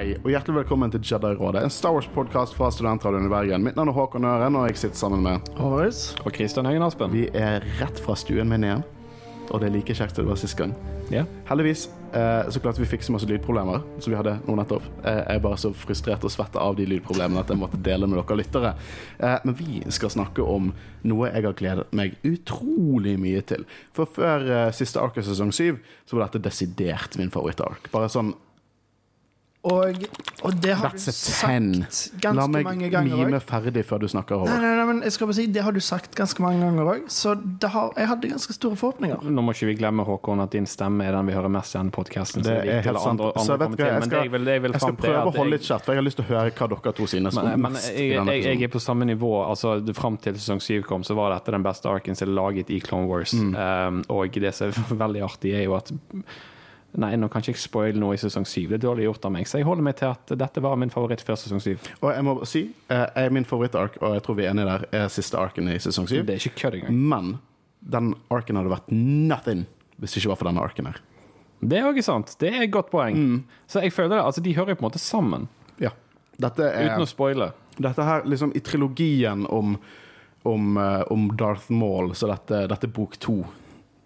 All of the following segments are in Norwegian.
Hei, og hjertelig velkommen til Jedi-rådet, en Star Wars-podkast fra Studentradioen i Bergen. Mitt navn er Håkon Øren, og jeg sitter sammen med Håvard. Og Kristian Høgen Aspen. Vi er rett fra stuen min igjen, og det er like kjekt som det var sist gang. Ja. Heldigvis eh, så klarte vi å fikse masse lydproblemer, som vi hadde nå nettopp. Eh, jeg er bare så frustrert og svett av de lydproblemene at jeg måtte dele med dere lyttere. Eh, men vi skal snakke om noe jeg har gledet meg utrolig mye til. For før eh, siste ark av sesong syv, så var dette desidert min favorittark. Bare sånn Og, og det har That's du sagt La ganske meg mange ganger mime òg. ferdig før du snakker, over. Nei, nei, nei, men jeg skal bare si, Det har du sagt ganske mange ganger òg, så det har, jeg hadde ganske store forhåpninger. Nå må ikke vi glemme Håkon at din stemme er den vi hører mest i denne podkasten. Det er helt sant. Så vet du hva, jeg skal, jeg vil, jeg vil jeg skal prøve å holde litt kjapt, for jeg har lyst til å høre hva dere to synes Men, men jeg, jeg, jeg er på samme nivå. Altså, Fram til sesong syv kom, så var dette den beste arken som er laget i Clone Wars. Mm. Um, og det som er veldig artig, er jo at Nei, nå kan ikke jeg spoile noe i sesong syv. Det er dårlig gjort av meg. Så jeg holder meg til at dette var min favoritt før sesong syv. Og jeg må si, jeg er min favorittark, og jeg tror vi er enige der, er siste arken i sesong syv. Det er ikke kødd engang. Men den arken hadde vært nothing hvis det ikke var for denne arken her. Det er også sant. Det er et godt poeng. Mm. Så jeg føler det, altså de hører jo på en måte sammen, Ja. Dette er uten å spoile. Dette her, liksom i trilogien om, om, eh, om Darth Maul, så dette, dette er bok to.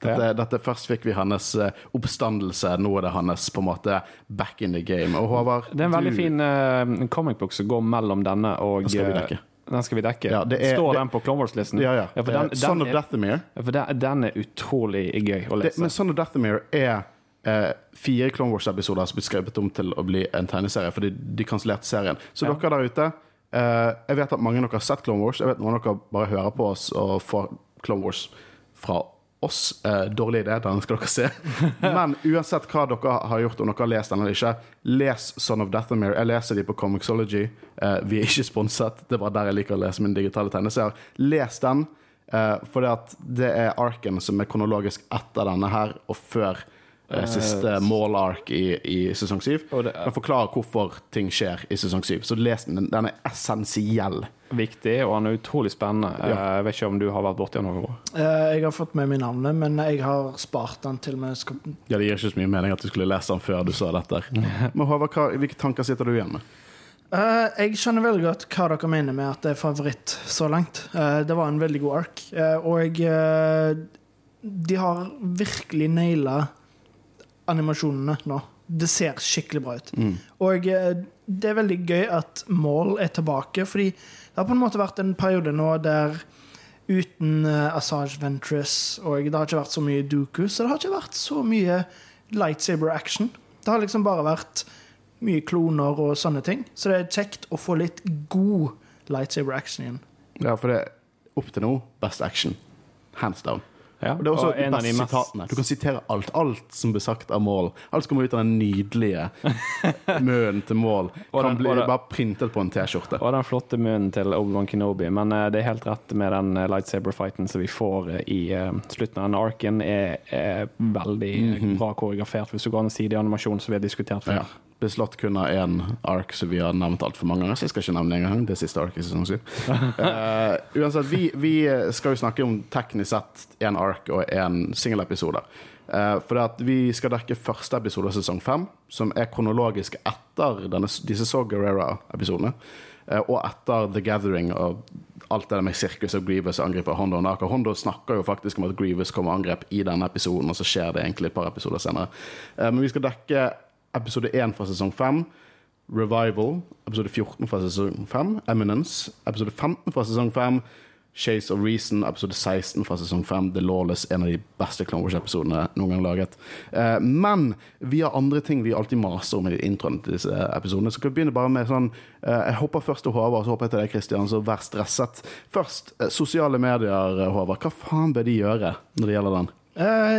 Dette, Ja. dette Først fikk vi hennes eh, oppstandelse, nå er det hennes på en måte back in the game. Og Håvard, Det er en veldig du- fin uh, comic book som går mellom denne og Den skal vi eh, dekke. Den skal vi dekke. Ja, det er- Står det- den på Clone Wars-listen? Ja, ja. Eh, den, Son den, of Dathomir. ja, for den, den er utrolig gøy å Det, lese. men Son of Dathomir er eh, fire Clone Wars-episoder som blir skrevet om til å bli en tegneserie, fordi de kansellerte serien. Så Ja. dere der ute eh, Jeg vet at mange av dere har sett Clone Wars. Jeg vet noen av dere bare hører på oss og får Clone Wars fra oss. Eh, dårlig idé, den skal dere se. Men uansett hva dere har gjort, om dere har lest den eller ikke, les Son of Dathomir. Jeg leser de på Comixology. Eh, vi er ikke sponset. Det er bare der jeg liker å lese mine digitale tegneserier. Les den. eh, for det, det er arken som er kronologisk etter denne her, og før eh, siste mål-ark i, i sesong syv. Den forklarer hvorfor ting skjer i sesong syv. Så les den. Den er essensiell. Viktig, og han er utrolig spennende. Ja. Eh, Jeg vet ikke om du har vært borti han noen år. Eh, jeg har fått med meg navnet, men jeg har spart den til vi skal Ja, Det gir ikke så mye mening at du skulle lese den før du sa dette. Men Håvard, hva, hvilke tanker sitter du igjen med? Uh, Jeg skjønner veldig godt hva dere mener med at det er favoritt så langt. Uh, Det var en veldig god ark, uh, og eh, de har virkelig naila animasjonene nå. Det ser skikkelig bra ut. Og eh, det er veldig gøy at Maul er tilbake, fordi det har på en måte vært en periode nå der uten uh, Assange Ventress, og det har ikke vært så mye Dooku, så det har ikke vært så mye lightsaber action. Det har liksom bare vært mye kloner og sånne ting. Så det er kjekt å få litt god lightsaber action igjen. Ja, for det er opp til nå best action. Hands down. Ja, Og det er også og en av de mest sitatene. Du kan sitere alt. Alt som blir sagt av Mål. Alt som kommer ut av den nydelige munnen til Mål, kan den- bli det- bare printet på en T-skjorte. Og den flotte munnen til Obi-Wan Kenobi. Men uh, det er helt rett med den uh, lightsaber-fighten som vi får uh, i slutten av den arken, er, er veldig eh, bra koreografert. Hvis du går an å si det i animasjon, som vi har diskutert før. Ja. Er kun av én ark som vi har nevnt altfor mange ganger, så jeg skal ikke nevne det engang. Det er siste ark i sesong 7. Uh, uansett, vi, vi skal jo snakke om teknisk sett én ark og én singelepisode. Uh, for det at vi skal dekke første episode av sesong 5, som er kronologisk etter denne, disse Saw Guerrera-episodene. eh, og etter The Gathering og alt det der med sirkus og Grievous angriper Hondo og Naka. Hondo snakker jo faktisk om at Grievous kommer og angrep i denne episoden, og så skjer det egentlig et par episoder senere. Eh, men vi skal dekke episode 1 fra sesong 5, Revival, episode 14 fra sesong 5, Eminence, episode 15 fra sesong 5, Chase of Reason, episode 16 fra sesong 5, The Lawless, en av de beste Clone Wars-episodene noen gang laget. Eh, men vi har andre ting vi alltid maser om i introen til disse episodene. Så kan vi begynne bare med sånn eh, Jeg hopper først til Håvard, så hopper jeg til deg, Kristian, så vær stresset. Først, eh, sosiale medier, eh, Håvard. Hva faen bør de gjøre når det gjelder den? Eh,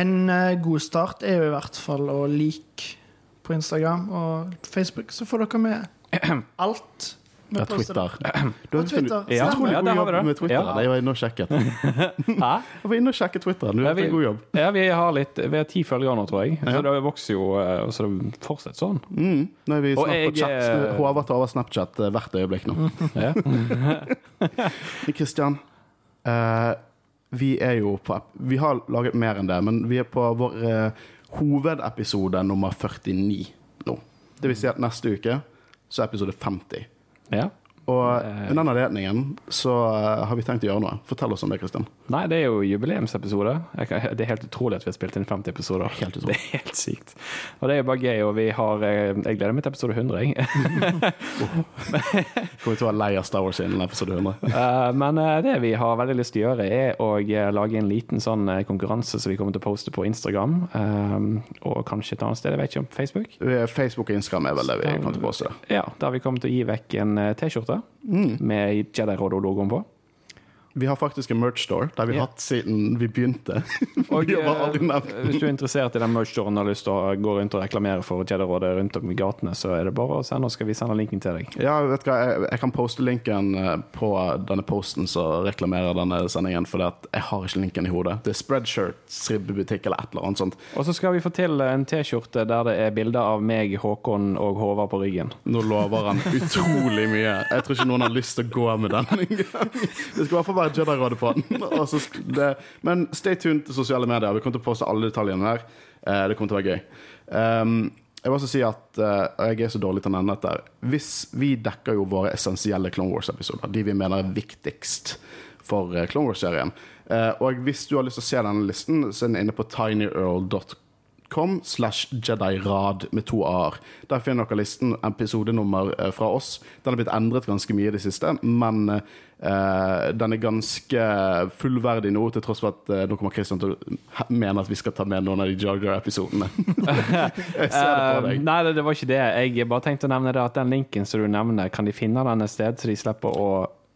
en eh, god start er jo i hvert fall å like på Instagram og Facebook, så får dere med alt. vi Ja. Twitter. Du har Twitter, Ja, utrolig ja, god der har jobb vi det. med Twitter. Ja. Jeg var inne og sjekket. Hæ? Jeg var inne og sjekket Twitter. Du har Ja, god jobb. Ja, vi har litt Vi har ti følgere nå, tror jeg. Så det vokser jo eh, Så det fortsetter sånn. Mm. Nå er vi Og snart på jeg, chat. eh, Håvard tar over Snapchat eh, hvert øyeblikk nå. Kristian, eh, vi er jo på app Vi har laget mer enn det, men vi er på vår eh, hovedepisode nummer 49 nå. Det vil si at neste uke så er episode 50. Ja. Og under den anledningen så eh, har vi tenkt å gjøre noe. Fortell oss om det, Kristian. Nei, det er jo jubileumsepisode. Det er helt utrolig at vi har spilt inn 50 episoder. Helt utrolig. Det er helt sykt. Og det er jo bare gøy, og vi har eh, Jeg gleder meg til episode 100, jeg. Kommer til å være lei av Star Wars innen episode 100. Eh, Men det vi har veldig lyst til å gjøre, er å lage en liten sånn konkurranse som vi kommer til å poste på Instagram, eh, og kanskje et annet sted. Jeg vet ikke om Facebook. Facebook og Instagram er vel det vi kommer til å poste. Ja, Der vi kommer til å gi vekk en eh, T-skjorte med Jedi-Rodo-logoen på. Vi har faktisk en merch store. Det har vi Ja. hatt siden vi begynte. Og vi eh, hvis du er interessert i den merch-storen og har lyst til å gå rundt og reklamere for Jedi-rådet rundt om i gatene, så er det bare å sende, skal vi sende linken til deg. Ja, vet du hva, jeg, jeg kan poste linken eh, på denne posten som reklamerer denne sendingen, for jeg har ikke linken i hodet. Det er Spreadshirt, Ribbebutikk eller et eller annet sånt. Og så skal vi få til en T-skjorte der det er bilder av meg, Håkon og Håvard på ryggen. Nå lover han utrolig mye. Jeg tror ikke noen har lyst til å gå med den engang. Det skal i hvert fall være Jedi-rådet på den. Men stay tuned til sosiale medier. Vi kommer til å poste alle detaljene her. Eh, Det kommer til å være gøy. Um, jeg vil også si at eh, jeg er så dårlig til å nevne dette. Hvis Vi dekker jo våre essensielle Clone Wars-episoder. De vi mener er viktigst for eh, Clone Wars-serien. Og hvis du har lyst til å se denne listen, så er den inne på tinyearl.com slash jedirad med to a-er. Der finner dere listen, episodenummer fra oss. Den har blitt endret ganske mye i det siste, men den er ganske fullverdig nå, til tross for at eh, nå kommer Christian til å mene at vi skal ta med noen av de Jar Jar-episodene. jeg ser det på Eh, nei, det, var ikke det. Jeg bare tenkte å nevne det at den linken som du nevner, kan de finne den et sted, så de slipper å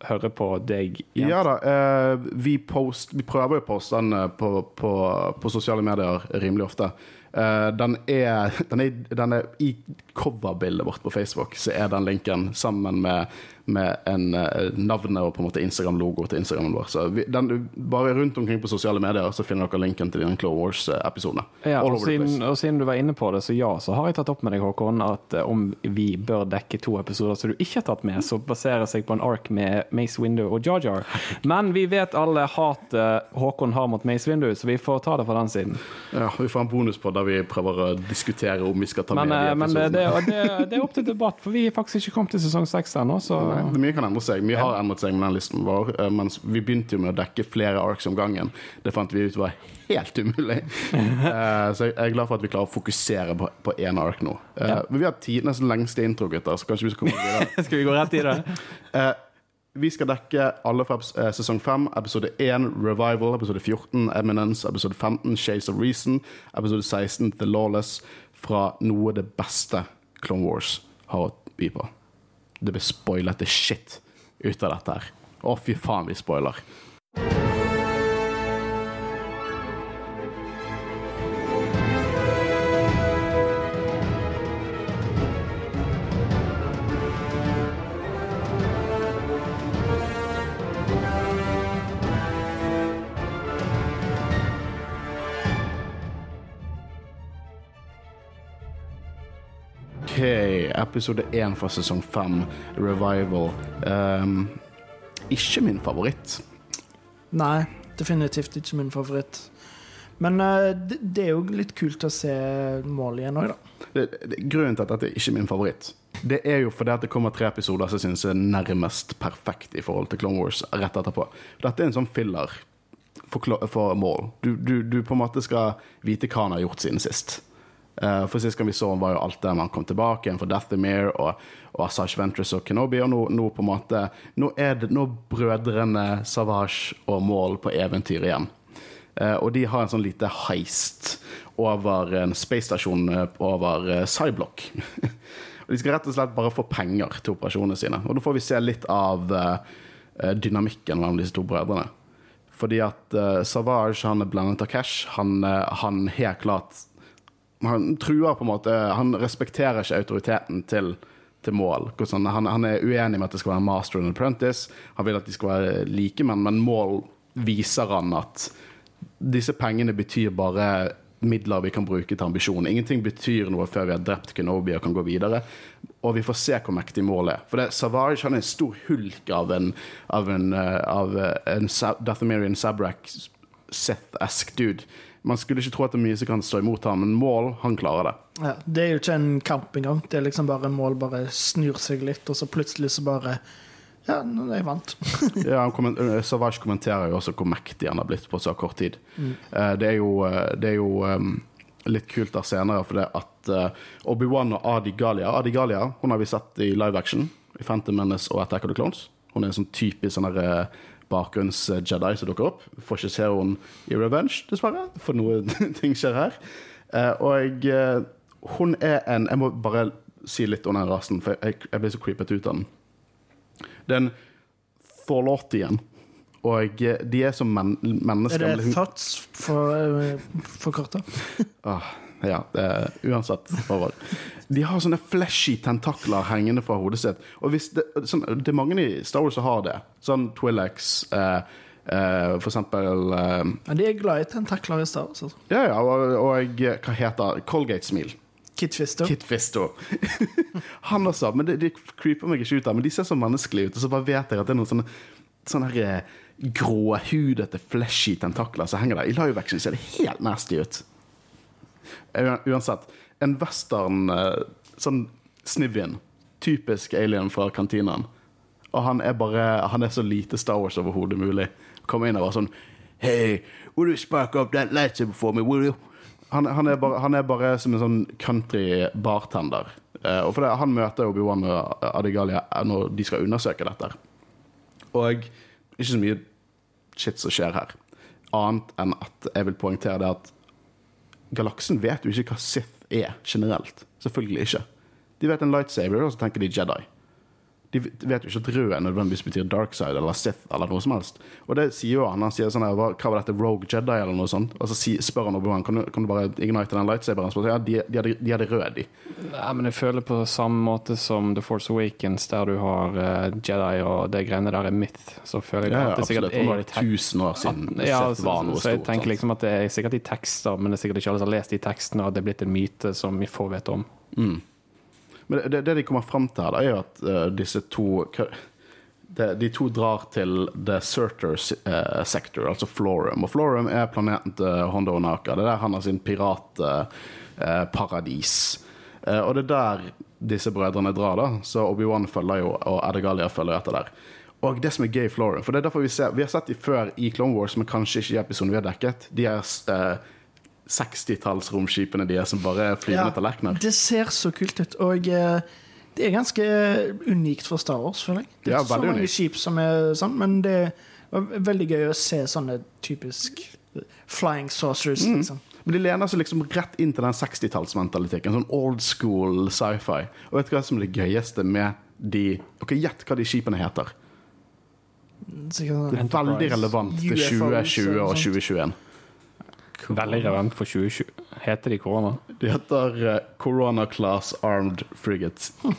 høre på deg Jens? Ja da. Uh, vi, post, vi prøver jo å poste den eh, på, på, på sosiale medier rimelig ofte. Uh, den, er, den, er, den er i coverbildet vårt på Facebook, så er den linken sammen med, med en, eh, navnet og på en måte Instagram-logo til Instagramen vår. Så vi, den, bare rundt omkring på sosiale medier så finner dere linken til den Clone Wars-episoden. Ja, og, og siden du var inne på det, så ja, så har jeg tatt opp med deg, Håkon, at eh, om vi bør dekke to episoder som du ikke har tatt med, så baserer seg på en ark med Mace Window og Jar Jar. Men vi vet alle hatet Håkon har mot Mace Window, så vi får ta det fra den siden. Ja, vi får en bonus på der vi prøver å diskutere om vi skal ta Men, med de episodene. men det, det, det, det er opp til debatt, for vi har faktisk ikke kommet til sesong seks ennå, så Nei, det mye kan endre seg. Mye har endret seg med den listen vår. eh, Mens vi begynte jo med å dekke flere arcs om gangen. Det fant vi ut var helt umulig. Eh, Så jeg er glad for at vi klarer å fokusere på- på én arc nå. Eh, Ja. Men vi har tidenes lengste intro, gutter, så kanskje vi skal komme videre. skal vi gå rett i det? Vi skal dekke alle fra sesong 5. Episode 1 Revival, episode 14 Eminence, episode 15 Shades of Reason, episode 16 The Lawless. Fra noe det beste Clone Wars har å by på. Det blir spoilet til shit ut av dette her. Å, fy faen, vi spoiler. OK, episode 1 fra sesong 5, Revival. Um, ikke min favoritt. Nei, definitivt ikke min favoritt. Men uh, det, det er jo litt kult å se mål igjen òg, da. det, det, grunnen til at dette er ikke min favoritt, det er jo fordi at det kommer tre episoder som jeg synes er nærmest perfekt i forhold til Clone Wars rett etterpå. Dette er en sånn filler for, for mål. Du, du, du på en måte skal vite hva han har gjort siden sist. Eh, for Sist gang vi så ham, var jo alt det man kom tilbake igjen for Dathomir og, og Asajj Ventress og Kenobi, og nå, nå på en måte Nå er det nå brødrene Savage og Maul på eventyr igjen. Eh, og de har en sånn lite heist over en spacestasjon eh, over Cyblock. og de skal rett og slett bare få penger til operasjonene sine. Og da får vi se litt av dynamikken mellom disse to brødrene. Fordi at uh, Savage han er blandet av cash. Han, uh, han helt klart Han truer på en måte Han respekterer ikke autoriteten til til mål. Han, han er uenig med at det skal være master and apprentice. Han vil at de skal være like, men mål viser han at disse pengene betyr bare midler vi kan bruke til ambisjon. Ingenting betyr noe før vi har drept Kenobi og kan gå videre. Og vi får se hvor mektig målet er. For det, Savage han er en stor hulk av en, av en, eh, av en Dathomirian Sabrak Sith-esk dude. Man skulle ikke tro at det er mye som kan stå imot ham, men Mål, han klarer det. Ja, det er jo ikke en kamp engang. Det er liksom bare mål bare snur seg litt, og så plutselig så bare Ja, nå er jeg vant. Ja, eh, Savage kommenterer jo også hvor mektig han har blitt på så kort tid. Mm. Det er jo, eh, det er jo um, litt kult der senere, for det at uh, Obi-Wan og Adi Galia Adi Galia hun har vi sett i live action i Phantom Menace og Attack of the Clones. Hun er en sånn typisk sånn der, eh, bakgrunns-Jedi som dukker opp. Får ikke se henne i Revenge, dessverre, for noe ting skjer her. Eh, og jeg, hun er en Jeg må bare si litt om den rasen, for jeg, jeg ble så creepet ut av den. Det er en Thorlortian. Og eh, de er som men Er det Thats for, for, kortet? Ah, ja, er uansett over. De har sånne flashy tentakler hengende fra hodet sitt. Og det, sånn, det er mange i Star Wars som har det. Sånn Twillax, eh, eh, for eksempel eh, Ja, de er glad i tentakler i Star Wars. Altså. Ja, ja, og, og hva heter Colgate-smil. Kit Fisto. Kit Fisto. Han også. Men De, de creeper meg ikke ut der, Men de ser så menneskelige ut, og så bare vet jeg at det er noen sånne Sånne her eh, gråhudete, flashy tentakler som henger der. I live action ser det helt nasty ut. Uansett. En western eh, sånn snivvin Typisk alien fra kantinaen. Og han er bare Han er så lite Star Wars overhodet mulig. Kommer inn og bare sånn Hey, will you spark up that lightsaber for me, will you? Han, han, er bare, han er bare som en sånn country bartender. Eh, og for det, Han møter Obi-Wan og Adigalia når de skal undersøke dette. Og ikke så mye shit som skjer her. Annet enn at jeg vil poengtere det at galaksen vet jo ikke hva Sith er generelt. Selvfølgelig ikke. De vet en lightsaber, og så tenker de Jedi. De vet jo ikke at rød nødvendigvis betyr dark side eller Sith eller noe som helst. Og det sier jo han. Han sier sånn her, hva, var dette, Rogue Jedi eller noe sånt? Og så si, spør han Obi-Wan kan, du- kan du bare ignite den lightsaberen. Så, ja, de, de, hadde, de hadde rød, de. Nei, men jeg føler på samme måte som The Force Awakens, der du har uh, Jedi og det greiene der er myth, så føler jeg Ja, ja, at det sikkert absolutt. Nå er er det i tek- tusen år siden ja, Sith så, var noe så jeg stort. tenker liksom at det er sikkert i tekster, men det er sikkert ikke alle som har lest de tekstene, og det er blitt en myte som vi får vite om. Men det, det de kommer fram til her, da, er jo at uh, disse to de, De to drar til The Surter uh, Sector, altså Florum. Og Florum er planeten til Hondo Onaka. Det er der han har sin piratparadis. Uh, og det er der disse brødrene drar, da. Så Obi-Wan følger jo, og Adegalia følger etter der. Og det som er gøy i Florum For det er derfor vi ser Vi har sett de før i Clone Wars, men kanskje ikke i episoden vi har dekket. De er eh, 60-tallsromskipene de er som bare er flyvende tallerkener. det ser så kult ut. Og eh, det er ganske unikt for Star Wars, føler jeg. Det er Ja, ikke så mange unikt. skip som er sånn, men det var veldig gøy å se sånne typisk flying saucers, Mm. liksom. Men de lener seg liksom rett inn til den 60-tallsmentaliteten. Sånn old school sci-fi. Og vet du hva som er det gøyeste med de Ok, Gjett hva de skipene heter. Det sånn. er veldig relevant til 2020 og og sånt. 2021. Veldig relevant for 2020. Heter de korona? De heter uh, Corona Class Armed Frigate.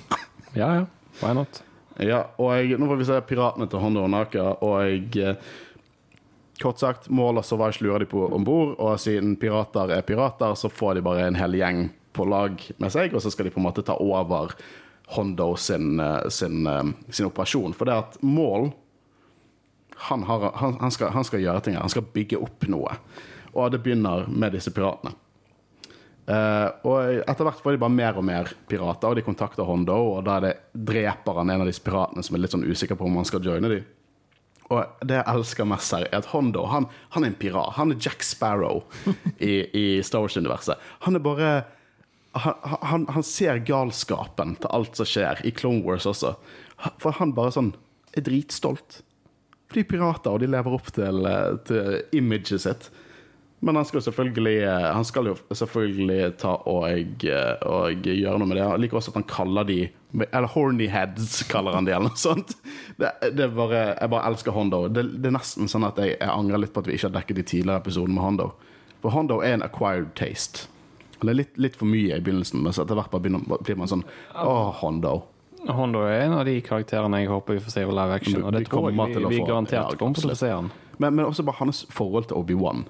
Ja, ja. Why not? Ja, og jeg, nå får vi se piratene til Hondo og Naka, og jeg eh, Kort sagt, målet så var ikke lurer de på om bord, og siden pirater er pirater, så får de bare en hel gjeng på lag med seg, og så skal de på en måte ta over Hondo sin, eh, sin, sin operasjon. For det at Mål han, har, han, han, skal, han skal gjøre ting. Han skal bygge opp noe. Og det begynner med disse piratene. Uh, og etter hvert får de bare mer og mer pirater, og de kontakter Hondo, og da er det dreper han en av disse piratene som er litt sånn usikker på om han skal joine dem. Og det jeg elsker mest her, er at Hondo han, han er en pirat. Han er Jack Sparrow i, i Star Wars-universet. Han er bare han, han, han ser galskapen til alt som skjer, i Clone Wars også. For han bare sånn er dritstolt. For de er pirater, og de lever opp til, eh, til imaget sitt. Men han skal, eh, han skal jo selvfølgelig ta og, eh, og gjøre noe med det. Jeg liker også at han kaller de Eller horny heads, kaller han de, eller noe sånt. Det, det bare, jeg bare elsker Hondo. Det, det er nesten sånn at jeg, jeg angrer litt på at vi ikke har dekket de tidligere episodene med Hondo. For Hondo er en acquired taste. Det er litt, litt for mye i begynnelsen, men så etter hvert bare blir man sånn Å, Hondo. Hondo er en av de karakterene jeg håper vi får se i live action, og det Vi tror jeg vi, vi garantert kommer til å se han. Men, men også bare hans forhold til Obi-Wan.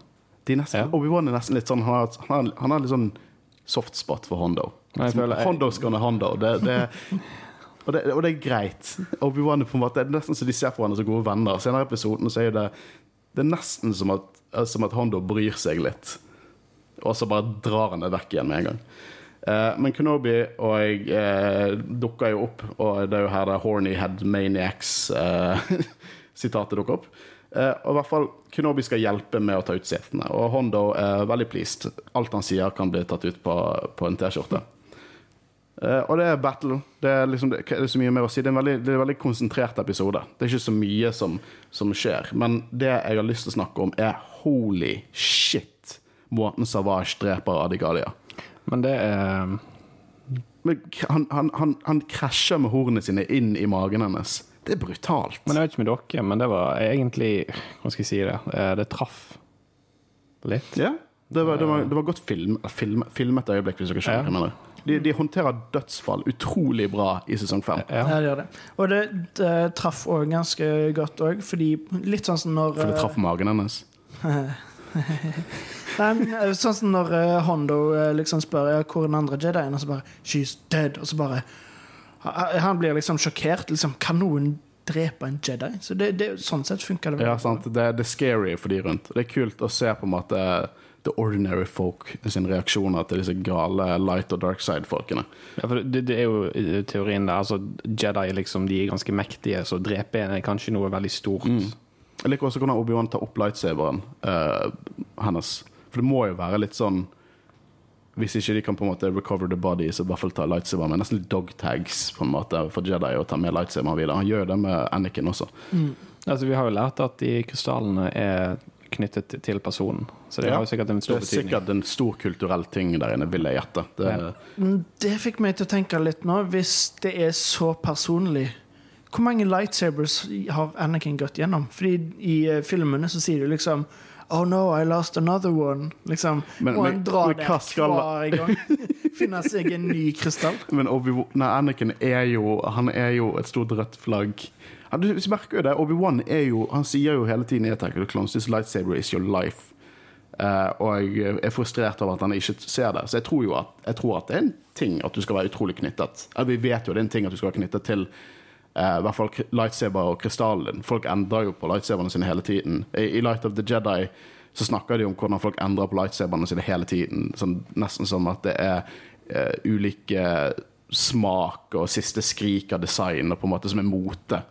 Er nesten- Ja. Obi-Wan er nesten litt sånn Han har, han har, han har litt sånn soft spot for Hondo. Jeg føler- jeg- Hondo's gonna Hondo. Det, det, og, det, og det er greit. Obi-Wan er på en måte Det er nesten så de ser på hverandre som gode venner. Senere i episoden så er det Det er nesten som at, som at Hondo bryr seg litt. og så bare drar han det vekk igjen med en gang. Uh, men Kenobi og jeg uh, dukker jo opp, og det er jo her det Horny Head Maniacs-sitatet dukker opp. Eh, og i hvert fall Kenobi skal hjelpe med å ta ut setene, og Hondo er veldig pleased. Alt han sier, kan bli tatt ut på, på en T-skjorte. Eh, og det er battle. Det er, liksom, det er så mye mer å si. Det er en veldig, det er en veldig konsentrert episode. Det er ikke så mye som, som skjer. Men det jeg har lyst til å snakke om, er holy shit måten Savage dreper Adigalia. Men det er Men han, han, han, han krasjer med hornene sine inn i magen hennes. Det er brutalt. Men jeg vet ikke med dere, men det var egentlig Hvordan skal jeg si det? Eh, Det traff litt. Ja, det var, det var, det var godt film, film, filmet øyeblikk, hvis dere skjønner hva jeg mener. De, de håndterer dødsfall utrolig bra i sesong fem. Ja. Ja, det gjør det. Og det, det traff òg ganske godt òg, fordi litt sånn som når For det eh, traff magen hennes. Nei, eh, sånn som når eh, Hondo eh, liksom spør ja, hvor er den andre Jedien, og så bare 'She's dead', og så bare Han blir liksom sjokkert. Liksom, kan noen drepe en Jedi? Så det, det, sånn sett funker det. Ja, sant? Det, det er scary for de rundt. Det er kult å se på en måte the ordinary folk sin reaksjoner til disse gale light og dark side-folkene. Ja, for det, det er jo teorien der. Altså, Jedi liksom, de er ganske mektige, så å drepe en er kanskje noe veldig stort. Jeg liker også hvordan Obi-Wan tar opp lightsaberen uh, hennes. For det må jo være litt sånn Hvis ikke de kan på en måte recover the body, så i hvert fall ta lightsaber med nesten litt dog tags på en måte for Jedi å ta med lightsaber videre. Han gjør det med Anakin også. Altså, vi har jo lært at de krystallene er knyttet til personen, så det Ja. har jo sikkert en stor betydning. Det er betydning. sikkert en stor kulturell ting der inne, vil jeg gjette. Det, Ja. Mm, Det fikk meg til å tenke litt nå, hvis det er så personlig. Hvor mange lightsabers har Anakin gått gjennom? Fordi i eh, filmene så sier du liksom Oh no, I lost another one. Liksom, Men- og han drar men hva skal- hver gang. Finner seg en ny krystall. Men Obi nei, Anakin er jo Han er jo et stort rødt flagg. Du merker jo det. Obi-Wan er jo Han sier jo hele tiden i Attack of the Clones This lightsaber is your life. Uh, og jeg er frustrert over at han ikke ser det. Så jeg tror jo at, tror at det er en ting at du skal være utrolig knyttet. Eller vi vet jo det er en ting at du skal være knyttet til i hvert fall lightsaber og krystallen. Folk endrer jo på lightsaberne sine hele tiden. I, Light of the Jedi så snakker de om hvordan folk endrer på lightsaberne sine hele tiden. Sånn, nesten som at det er uh, ulike smak og siste skrik av design, og på en måte som er mote.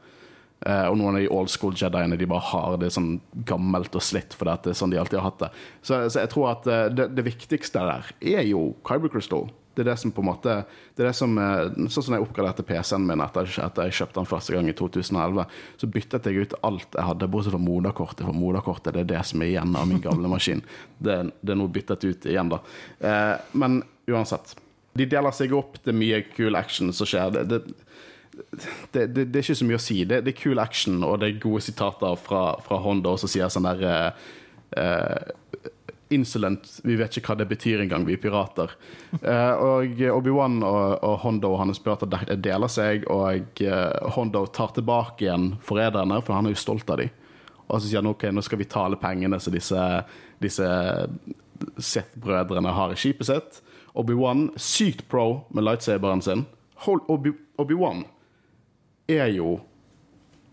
Uh, og noen av de old school jediene de bare har det sånn gammelt og slitt fordi det er sånn de alltid har hatt det. Så, så jeg tror at eh, det, det viktigste der er jo Kyber Crystal. Det er det som på en måte Det er det som eh, Sånn som jeg oppgraderte PC-en min etter, etter jeg kjøpte den første gang i 2011, så byttet jeg ut alt jeg hadde, bortsett fra moderkortet. For moderkortet det er det som er igjen av min gamle maskin. Det, det er nå byttet ut igjen, da. Eh, men uansett. De deler seg opp, det er mye cool action som skjer. Det, det, det, det, det er ikke så mye å si. Det, det er cool action, og det er gode sitater fra, fra Honda som sier sånn der eh, Insolent, vi vet ikke hva det betyr engang, vi er pirater. Eh, og Obi-Wan og, og Hondo og hans pirater de- deler seg, og eh, Hondo tar tilbake igjen forræderne, for han er jo stolt av dem. Og så sier han ok, nå skal vi ta alle pengene som disse, disse Sith-brødrene har i skipet sitt. Obi-Wan, sykt pro med lightsaberen sin. Hold- Obi- Obi-Wan er jo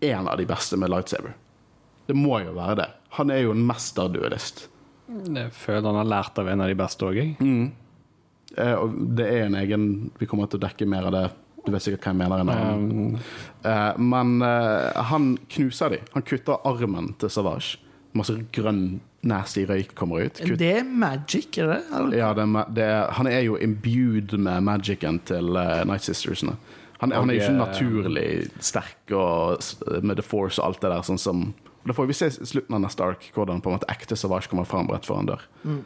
en av de beste med lightsaber. Det må jo være det. Han er jo en mesterduellist. Jeg føler han har lært av en av de beste òg, jeg. Eh, og det er en egen Vi kommer til å dekke mer av det. Du vet sikkert hva jeg mener. Um, Eh, men eh, han knuser de. Han kutter armen til Savage. Masse grønn, nasty røyk kommer ut. Kutt, Det er magic, er det? Eller? ja, det er, det er, han er jo imbued med magicen til uh, Night Sistersene. Han, han er jo ikke naturlig sterk og, med The Force og alt det der. Sånn som, det får vi se i slutten av neste ark, hvordan på en måte ekte Savage kommer fram rett foran dør. dør.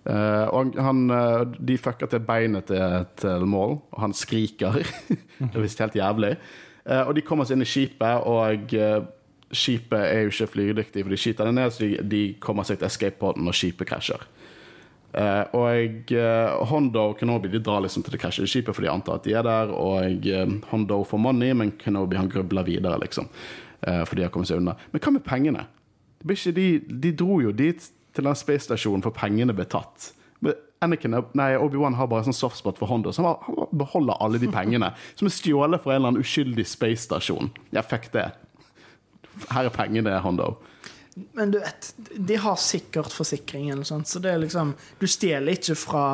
Uh, og han, uh, de fucker til beinet til, til Maul, og han skriker. det er visst helt jævlig. Uh, og de kommer seg inn i skipet, og eh, skipet er jo ikke flygedyktig, for de skyter det ned, så de, de kommer seg til escape-poden når skipet krasjer. Eh, og Hondo og Kenobi de drar liksom til det krasjede skipet, for de antar at de er der. Og eh, Hondo får money, men Kenobi han grubler videre, liksom. Eh, for de har kommet seg unna. Men hva med pengene? Det blir ikke de, de dro jo dit til den space-stasjonen for pengene ble tatt. Men Anakin, nei, Obi-Wan har bare sånn softspot for Hondo, så han, beholder alle de pengene. Som er stjålet fra en eller annen uskyldig spacestasjon. Jeg Ja, fuck det. Her er pengene, Hondo. Men du vet, de har sikkert forsikring, eller sånt, så det er liksom Du stjeler ikke fra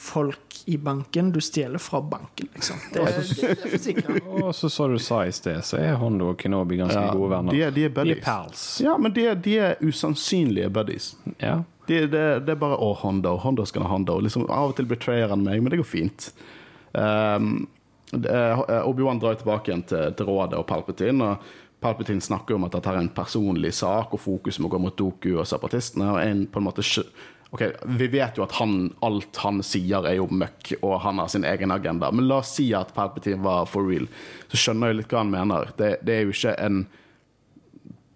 folk i banken, du stjeler fra banken, liksom. Det, det er. Og så sa du sa i sted, så er Hondo og Kenobi ganske Ja, gode venner. de er, de er De er pals. Ja, men de er, de er usannsynlige buddies. Ja. Det, de, det er bare 'Å, Hondo, Hondo skal ha Hondo'. Liksom, av og til betrayer han meg, men det går fint. Um, Obi-Wan drar tilbake igjen til, til Rådet og Palpatine. Og Palpatine snakker om at dette er en personlig sak, og fokus må gå mot Doku og separatistene. Og en på en måte Ok, Vi vet jo at han, alt han sier, er jo møkk, og han har sin egen agenda. Men la oss si at Palpatine var for real. Så skjønner jeg litt hva han mener. Det, det er jo ikke en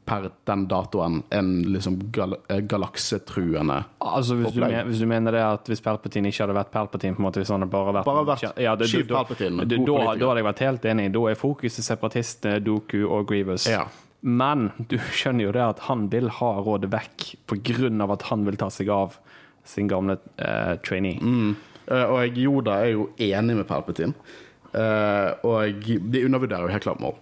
per den datoen en liksom gal eh, galaksetruende Altså hvis du, Opplegg. men, hvis du mener det at hvis Palpatine ikke hadde vært Palpatine, på en måte, hvis han hadde bare vært, Bare vært ja, det- Chief da- Palpatine, da, da, da hadde jeg vært helt enig. Da er fokuset separatistene, Doku og Grievous. Ja. Men du skjønner jo det at han vil ha rådet vekk av at han vil ta seg av sin gamle uh, trainee. Mm. Og jeg, Yoda er jo enig med Palpatine. Uh, og de undervurderer jo helt klart mål.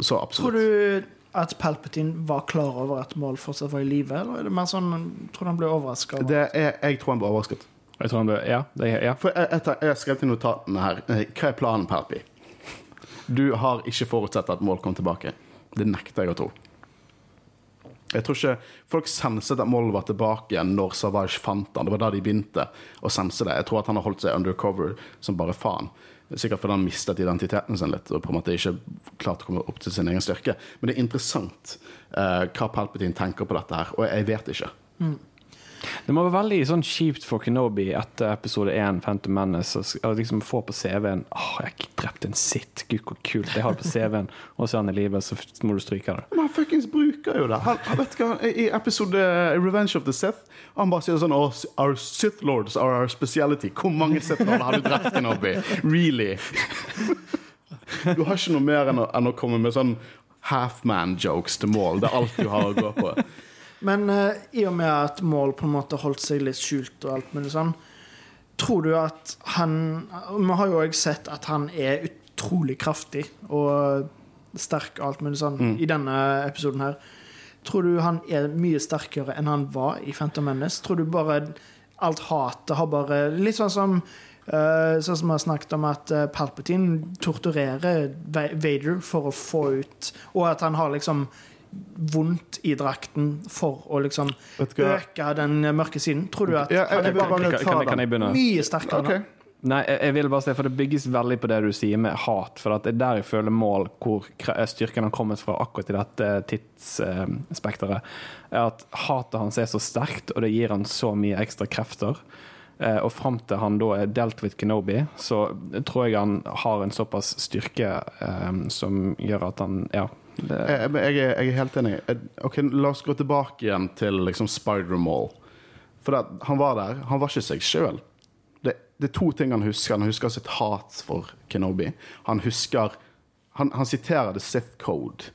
Så absolutt. Tror du at Palpatine var klar over at Mål fortsatt var i live, eller er det mer sånn Tror du han ble overraska? Er, jeg tror han ble overrasket. Jeg tror han ble, ja, det, ja. For jeg, jeg, jeg har skrevet i notatene her eh, Hva er planen, Palpi? Du har ikke forutsett at mål kom tilbake. Det nekter jeg å tro. Jeg tror ikke Folk senset at Moll var tilbake igjen når Savage fant han. Det var da de begynte å sense det. Jeg tror at han har holdt seg undercover som bare faen. Sikkert fordi han mistet identiteten sin litt og på en måte ikke klart å komme opp til sin egen styrke. Men det er interessant eh, hva Palpatine tenker på dette her, og jeg vet ikke. Det må være veldig sånn kjipt for Kenobi etter episode 1, Phantom Menace, å liksom få på CV-en Åh, jeg drepte en sitt, gud hvor kult, jeg har det på CV-en, og så er han i live, så må du stryke det. Men han fuckings bruker jo det. Han, han vet hva, I episode Revenge of the Sith Han bare sier sånn oh, Our Sith Lords are our speciality. Hvor mange Sith Lords har du drept Kenobi? Really? Du har ikke noe mer enn å, enn å komme med sånn half-man-jokes til mål. Det er alt du har å gå på. Men eh, i og med at Maul på en måte holdt seg litt skjult og alt mulig sånn, tror du at han Vi har jo òg sett at han er utrolig kraftig og sterk og alt mulig sånn i denne episoden her. Tror du han er mye sterkere enn han var i Phantom Menace? Tror du bare alt hatet har bare Litt sånn som uh, Sånn som vi har snakket om at eh, Palpatine torturerer Vader for å få ut Og at han har liksom vondt i drakten for å liksom øke den mørke siden. Tror du at Ja, jeg- jeg Kan, kan, kan jeg begynne? mye sterkere? okay. nå? Nei, jeg, jeg vil bare si, for det bygges veldig på det du sier med hat. For at det er der jeg føler mål hvor styrken har kommet fra akkurat i dette tidsspekteret. Er at hatet hans er så sterkt, og det gir han så mye ekstra krefter. Eh, og fram til han da er delt with Kenobi, så tror jeg han har en såpass styrke eh, som gjør at han Ja. Det, Jeg, jeg, er- jeg er helt enig. Jeg- Ok, La oss gå tilbake igjen til liksom Spider-Mall. For det, han var der. Han var ikke seg sjøl. Det, det er to ting han husker. Han husker sitt hat for Kenobi. Han husker Han, han siterer The Sith Code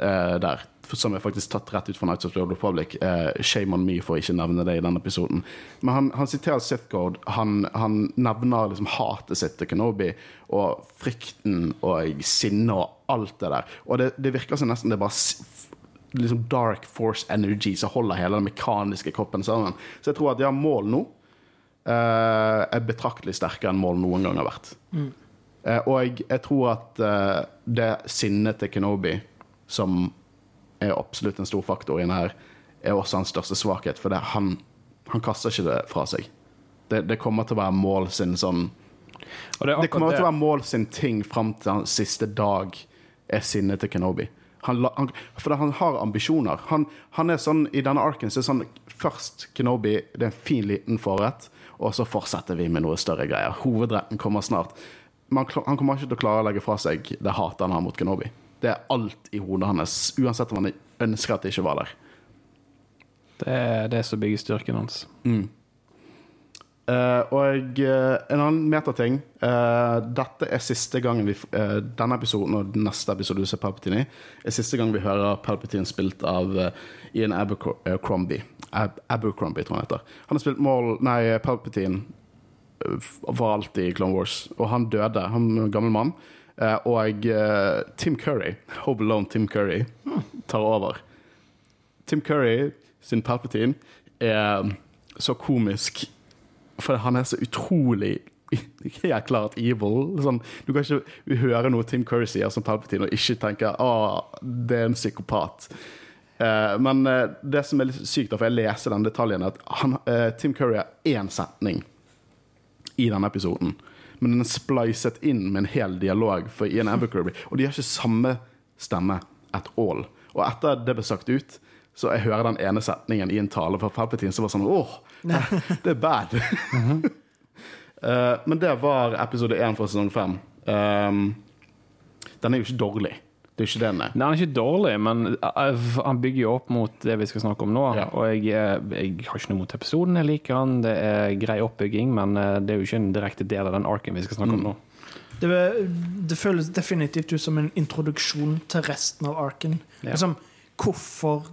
eh, der, som er faktisk tatt rett ut fra Nights of the Old Republic. Eh, shame on me for å ikke nevne det i denne episoden. Men han, han siterer Sith Code. Han, han nevner liksom hatet sitt til Kenobi, og frykten og sinnet og alt det der. Og det, det virker som nesten det er bare liksom dark force energy som holder hele den mekaniske kroppen sammen. Så jeg tror at ja, mål nå eh, er betraktelig sterkere enn mål noen gang har vært. Eh, og jeg, jeg tror at eh, det sinnet til Kenobi, som er absolutt en stor faktor inne her, er også hans største svakhet. For det, han, han kaster ikke det fra seg. Det, det kommer til å være mål sin sånn det Det kommer til å være mål sin ting fram til hans siste dag er sinnet til Kenobi. Han, han, for han har ambisjoner. Han, han er sånn, I denne arken så er sånn Først Kenobi, det er en fin liten forrett, og så fortsetter vi med noe større greier. Hovedretten kommer snart. Men han, han kommer ikke til å klare å legge fra seg det hatet han har mot Kenobi. Det er alt i hodet hans, uansett om han ønsker at det ikke var der. Det er det som bygger styrken hans. Eh, og uh, en annen metating uh, Dette er siste gangen vi Denne episoden og den neste episode du ser Palpatine i, er siste gang vi hører Palpatine spilt av uh, Ian Abercrombie. Ab Abercrombie, tror jeg han heter. Han har spilt Maul, nei, Palpatine for alltid i Clone Wars, og han døde. Han gammel mann. Eh, og eh, Tim Curry, Home Alone Tim Curry, tar over. Tim Curry sin Palpatine er så komisk, for han er så utrolig helt klart evil. Sånn, du kan ikke høre noe Tim Curry sier som Palpatine og ikke tenke at det er en psykopat. Eh, men eh, det som er litt sykt, for jeg leser den detaljen, at han, eh, Tim Curry har én setning i denne episoden. Men den er splicet inn med en hel dialog for Ian Abercrombie. Og de har ikke samme stemme at all. Og etter det ble sagt ut, så jeg hører den ene setningen i en tale fra Palpatine som var sånn Åh, det er bad. Eh, men det var episode én fra sesong fem. Um, den er jo ikke dårlig. Det er ikke det den er. Nei, han er ikke dårlig, men eh, han bygger jo opp mot det vi skal snakke om nå. Ja. Og jeg, eh, jeg har ikke noe mot episoden, jeg liker han, det er grei oppbygging, men eh, det er jo ikke en direkte del av den arken vi skal snakke om nå. Det, det føles definitivt ut som en introduksjon til resten av arken. Ja. Liksom, hvorfor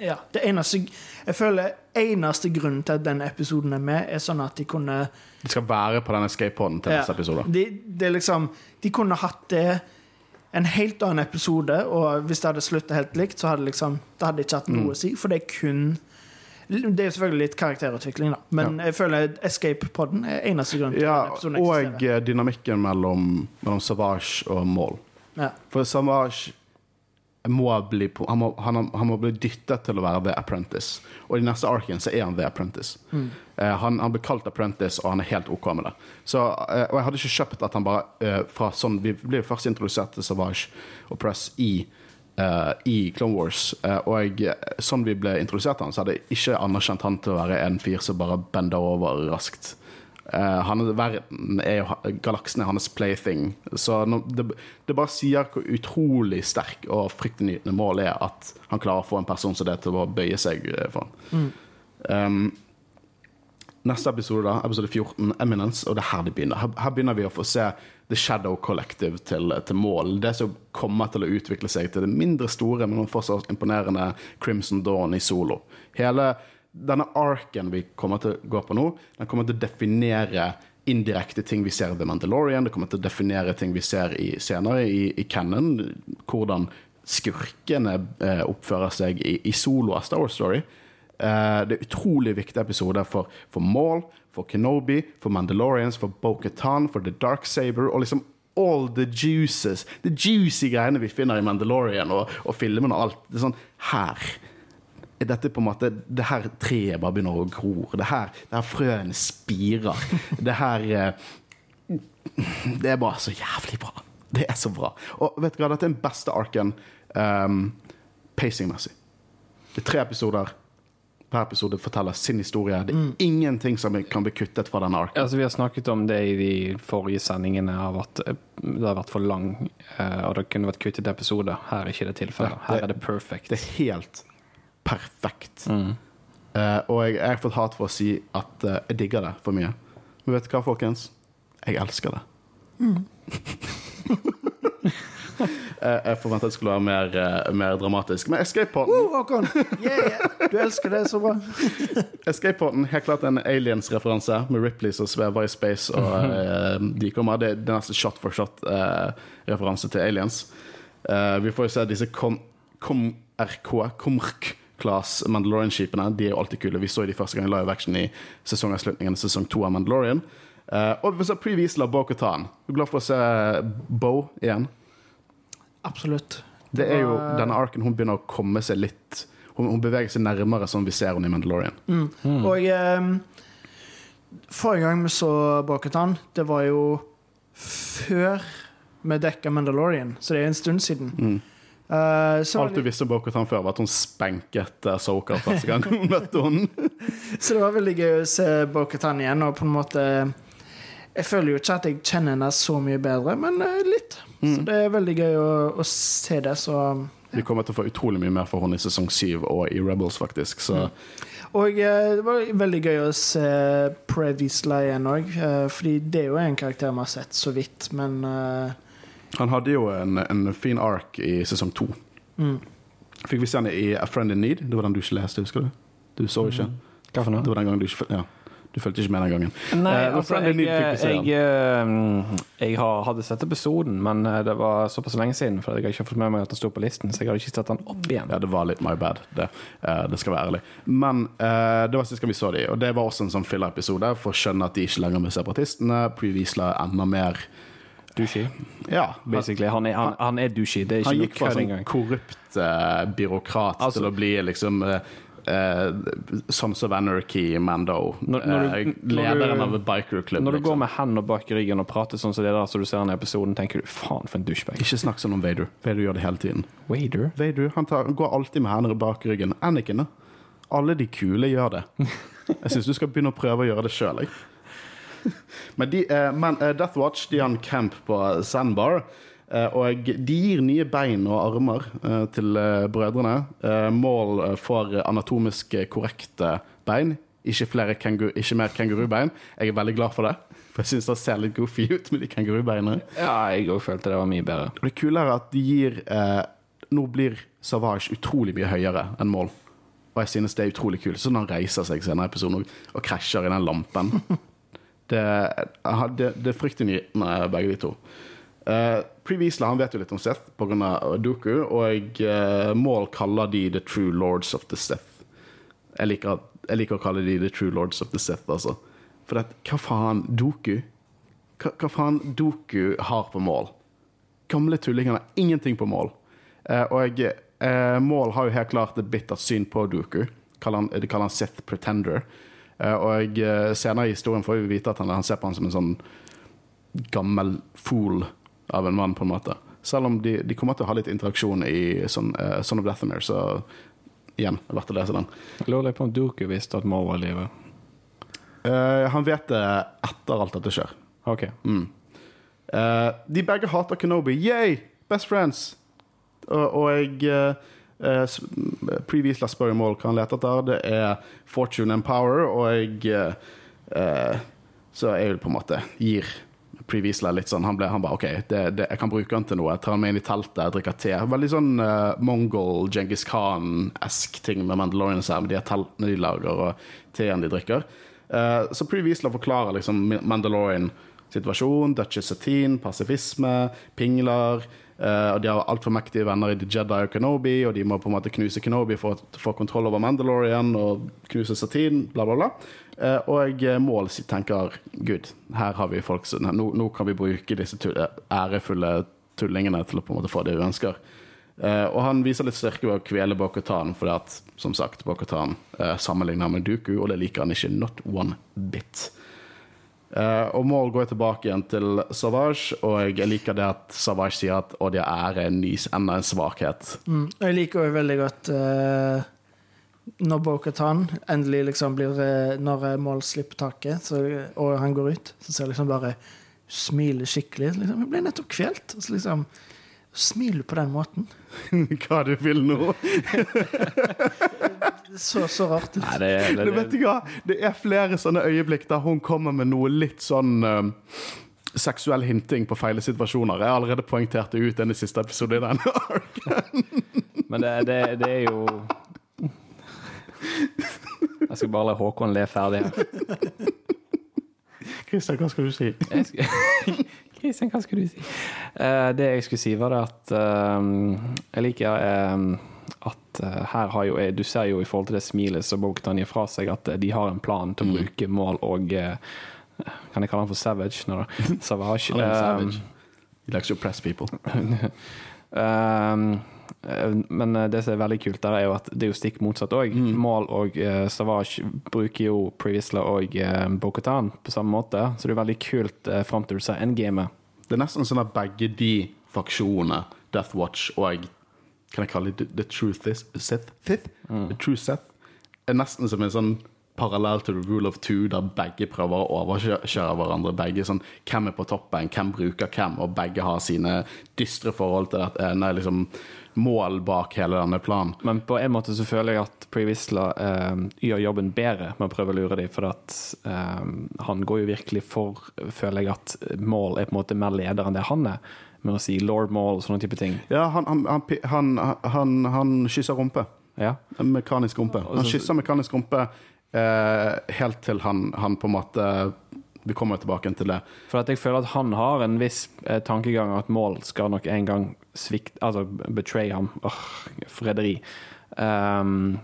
ja, det eneste, Jeg føler eneste grunnen til at den episoden er med, er sånn at de kunne De skal være på denne escape-poden til neste episode. De, det er liksom, de kunne hatt det en helt annen episode, og hvis det hadde slutta helt likt, så hadde liksom, det hadde ikke hatt Mm. noe å si. For det er kun Det er selvfølgelig litt karakterutvikling, da. Men jeg føler Escape-poden er eneste grunn til Ja, at episoden eksisterer. Og dynamikken mellom, mellom Savage og Maul. Ja. For Savage må bli, han, må, han, han må bli dyttet til å være The Apprentice. Og i neste arken så er han The Apprentice. Eh, han, han blir kalt Apprentice, og han er helt OK med det. Så, eh, og jeg hadde ikke kjøpt at han bare eh, fra sånn Vi ble jo først introdusert til Savage og Press i eh, i Clone Wars. Og jeg, sånn vi ble introdusert til han, så hadde jeg ikke anerkjent han til å være en fyr som bare bender over raskt. Eh, han, verden er jo, galaksen er hans plaything. Så det, det bare sier hvor utrolig sterk og fryktinngytende mål er at han klarer å få en person som det til å bøye seg for ham. Mm. Um, neste episode, da, episode 14, Eminence, og det er her det begynner. Her, her begynner vi å få se The Shadow Collective til, til mål. Det som kommer til å utvikle seg til det mindre store, men fortsatt imponerende Crimson Dawn i solo. Hele denne arken vi kommer til å gå på nå, den kommer til å definere indirekte ting vi ser i The Mandalorian. Det kommer til å definere ting vi ser i, senere i, i Cannon. Hvordan skurkene eh, oppfører seg i, i solo av Star Wars Story. Eh, det er utrolig viktig episoder for, for Maul, for Kenobi, for Mandalorians, for Bo-Katan, for The Dark Saber, og liksom all the juices. The juicy greiene vi finner i Mandalorian og, og filmene og alt. Det er sånn Her er dette på en måte Det her treet bare begynner å gro. Det her, det her frøene spirer. Det her eh, Det er bare så jævlig bra. Det er så bra. Og vet du hva, dette er den beste arken um, pacing-messig. Det er tre episoder. Hver episode forteller sin historie. Det er ingenting som kan bli kuttet fra denne arken. Altså, vi har snakket om det i de forrige sendingene, av at eh, det har vært for lang, eh, og det kunne vært kuttet episoder. Her er ikke det tilfellet. Her er det perfect. Det er helt perfekt. Eh, og jeg, jeg har fått hat for å si at uh, jeg digger det for mye. Men vet du hva, folkens? Jeg elsker det. Eh, jeg forventet det skulle være mer, mer dramatisk. Men Escape Poden Oh, Yeah. Du elsker det så bra. Escape Poden, helt klart en Aliens-referanse med Ripley som svever i space, og de kommer. Det, det er nesten shot for shot-referanse til Aliens. Eh, vi får jo se disse kom, kom RK, Komrk Class Mandalorian-skipene. De er jo alltid kule. Vi så de første gang i live action i sesongavslutningen av sesong to av Mandalorian. Uh, og vi så previesen av Bo-Katan. Du er glad for å se Bo igjen. Absolutt. Det er jo denne arken hun begynner å komme seg litt Hun, hun beveger seg nærmere sånn vi ser henne i Mandalorian. Og um, forrige gang vi så Bo-Katan, det var jo før vi dekka Mandalorian, så det er en stund siden. Eh, så, Alt du visste om Bo-Katan før, var at hun spenket uh, Soka første gang hun møtte henne. så det var veldig gøy å se Bokhatan igjen, og på en måte Jeg føler jo ikke at jeg kjenner henne så mye bedre, men litt. litt. Så det er veldig gøy å, å se det, så Vi kommer til å få utrolig mye mer for henne i sesong syv og i Rebels, faktisk. Så Og eh, det var veldig gøy å se Previsla igjen òg, fordi det er jo en karakter vi har sett så vidt, men eh, han hadde jo en, en fin ark i sesong to. mm. Fikk vi se han i A Friend in Need. Det var den du ikke leste, husker du? Du så ikke? Hva for Det var den gangen du ikke Ja. Du fulgte ikke med den gangen. Nei, uh, altså, jeg, jeg, Need fikk vi se jeg, jeg hadde sett episoden, men eh, det var såpass lenge siden, for jeg har ikke fått med meg at den sto på listen, så jeg hadde ikke sett den opp igjen. Ja, det var litt my bad, det, uh, det skal være ærlig. Men uh, det var sist vi så de, og det var også en sånn filler-episode for å skjønne at de ikke lenger er med separatistene. Previsla enda mer Douchey, Ja, han, basically. Han er, han, han er douchey, det er han ikke gikk noe fra engang. korrupt uh, byråkrat Altså- til å bli liksom uh, Sons of Anarchy Mando. Når- når du- lederen når du- av en bikerklubb. Når du går Liksom. med hendene bak ryggen og prater sånn som det der, så du ser den episoden, tenker du faen for en douchebag. Ikke snakk sånn om Vader. Vader gjør det hele tiden. Vader? Vader han tar, går alltid med hendene bak ryggen. Anakin, da. Alle de kule gjør det. Jeg syns du skal begynne å prøve å gjøre det sjøl. Men, de, eh, men eh, Death Watch de har en camp på Sandbar. eh, og de gir nye bein og armer til brødrene. Mål for anatomisk korrekte bein. Ikke, flere kengu, ikke mer kengurubein. Jeg er veldig glad for det. For jeg syns det ser litt goofy ut med de kengurubeina. Ja, jeg òg følte det var mye bedre. Og det kule er at de gir eh, Nå blir Savage utrolig mye høyere enn Mål. Og jeg synes det er utrolig kult. Sånn han reiser seg senere i episoden og, og krasjer i den lampen Det, det, det er med begge de to. Uh, Previsla han vet jo litt om Seth pga. Duku, og uh, Maul kaller de The True Lords of the Sith. Jeg liker, jeg liker å kalle de The True Lords of the Sith, altså. For at, hva faen Doku? Hva, hva faen Doku har på mål? Gamle tullinger har ingenting på mål. Uh, og uh, Mål har jo helt klart et bittert syn på Doku. Kaller han, de kaller han Sith Pretender. Eh, og eh, senere i historien får vi vite at han, han ser på han som en sånn gammel fool av en mann, på en måte. Selv om de, de kommer til å ha litt interaksjon i sånn, uh, Son of Deathamere, så igjen, det er verdt å lese den. Jeg lurer på om Duku visste at Moe var i live. Uh, han vet det etter alt dette skjer. OK. Eh, de begge hater Kenobi. Yay! Best friends! Og, og jeg uh, Previsla spør i mål hva han leter etter. Det er Fortune and Power, og jeg eh, Så jeg vil på en måte gir Previsla litt sånn Han ble han bare OK, det, det, jeg kan bruke han til noe. Jeg tar han med inn i teltet, drikker te. Veldig sånn uh, mongol, Genghis Khan-esk ting med Mandalorians her, med de teltene de lager, og teen de drikker. Uh, så Previsla forklarer liksom Mandalorian situasjon, Duchess Satine, pasifisme, pingler. Eh, og De har altfor mektige venner i The Jedi og Kenobi, og de må på en måte knuse Kenobi for å få kontroll over Mandalorian og knuse Satin, bla, bla, bla. Eh, og eh, Mål tenker Gud, her har vi folk som nå, nå kan vi bruke disse ærefulle tullingene til å på en måte få det vi ønsker. Uh, og han viser litt styrke ved å kvele Bokhatan, fordi at, som sagt, Bokhatan uh, sammenligner med Duku, og det liker han ikke not one bit. Eh, og Maul går tilbake igjen til Savage, og jeg liker det at Savage sier at Odia er en ny, enda en svakhet. Mm. Jeg liker òg veldig godt uh, når Bo-Katan endelig liksom blir uh, Når Mål slipper taket, så, og han går ut, så ser jeg liksom bare Smiler skikkelig. Liksom, jeg ble nettopp kvelt. Så liksom Smiler på den måten? Hva du vil nå? Så så rart ut. Nei, det, det, det, vet du hva? Det er flere sånne øyeblikk der hun kommer med noe litt sånn eh, seksuell hinting på feile situasjoner. Jeg har allerede poengtert det ut den i siste episoden i den. Men det, det, det er jo Jeg skal bare la Håkon le ferdig her. Christian, hva skal du si? Jeg skal- Christian, hva skulle du si? Eh, det jeg skulle si, var det at eh, jeg liker eh, at eh, her har jo Du ser jo i forhold til det smilet som Bogdan gir fra seg, at de har en plan til å bruke mål og eh, Kan jeg kalle han for Savage? Nå, da? Savage. Savage. He likes to press people. Um, men eh, det som er veldig kult, der er jo at det er jo stikk motsatt òg. Mm. Mal og uh, Savage bruker jo Previsla og uh, Bokhatan på samme måte, så det er veldig kult uh, fram til du ser endgamet. Det er nesten sånn at begge de faksjonene, Death Watch og Kan jeg kalle det The True Thith? Sith? Mm. The True Seth? Er nesten som en sånn parallell til The Rule of Two, der begge prøver å overkjøre hverandre. Begge sånn, Hvem er på toppen, hvem bruker hvem, og begge har sine dystre forhold til dette. Nei, liksom mål bak hele denne planen. Men på en måte så føler jeg at Previsla eh, gjør jobben bedre med å prøve å lure dem, for at eh, han går jo virkelig for, føler jeg, at Maul er på en måte mer leder enn det han er, med å si Lord Maul og sånne type ting. Ja, han, han, han, han, kysser rumpe. Ja. Mekanisk rumpe. Han kysser mekanisk rumpe Eh, helt til han, han på en måte Vi kommer tilbake til det. For at jeg føler at han har en viss eh, tankegang at Mål skal nok en gang svikte Altså betray ham. Åh, Frederi. Um,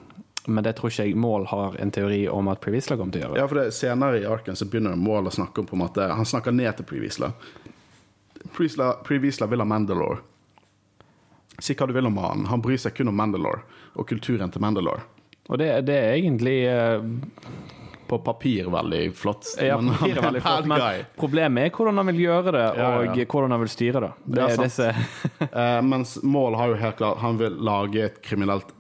men det tror ikke jeg Mål har en teori om at Previsla kommer til å gjøre. Ja, for det, Senere i arken så begynner Mål å snakke om på en måte Han snakker ned til Previsla. Previsla, vil ha Mandalore. Si hva du vil om han. Han bryr seg kun om Mandalore og kulturen til Mandalore. Og det, det er egentlig eh, På papir veldig flott. Ja, han er veldig flott, men problemet er hvordan han vil gjøre det, Ja, ja, og hvordan han vil styre det. Det Det er er disse uh, mens Mål har jo helt klart Han vil lage et kriminelt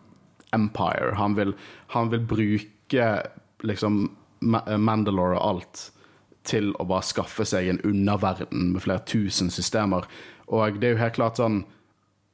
empire. Han vil, han vil bruke liksom eh, Mandalore og alt til å bare skaffe seg en underverden med flere tusen systemer. Og det er jo helt klart sånn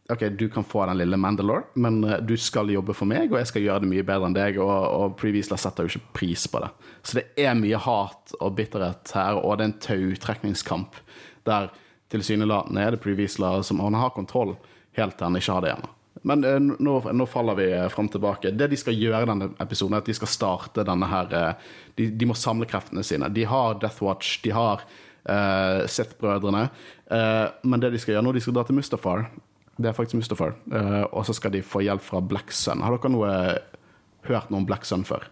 OK, du kan få den lille Mandalore, men eh, du skal jobbe for meg, og jeg skal gjøre det mye bedre enn deg. Og, og Previsla setter jo ikke pris på det. Så det er mye hat og bitterhet her, og det er en tautrekningskamp der tilsynelatende er det Previsla som han har kontroll, helt til han ikke har det igjen. Men eh, nå, nå faller vi eh, fram tilbake. Det de skal gjøre i denne episoden, er at de skal starte denne her De, de må samle kreftene sine. De har Death Watch, de har uh, Sith-brødrene. Uh, men det de skal gjøre nå, de skal dra til Mustafar. Det er faktisk Mustafar. eh, og så skal de få hjelp fra Black Sun. Har dere noe, hørt noe om Black Sun før?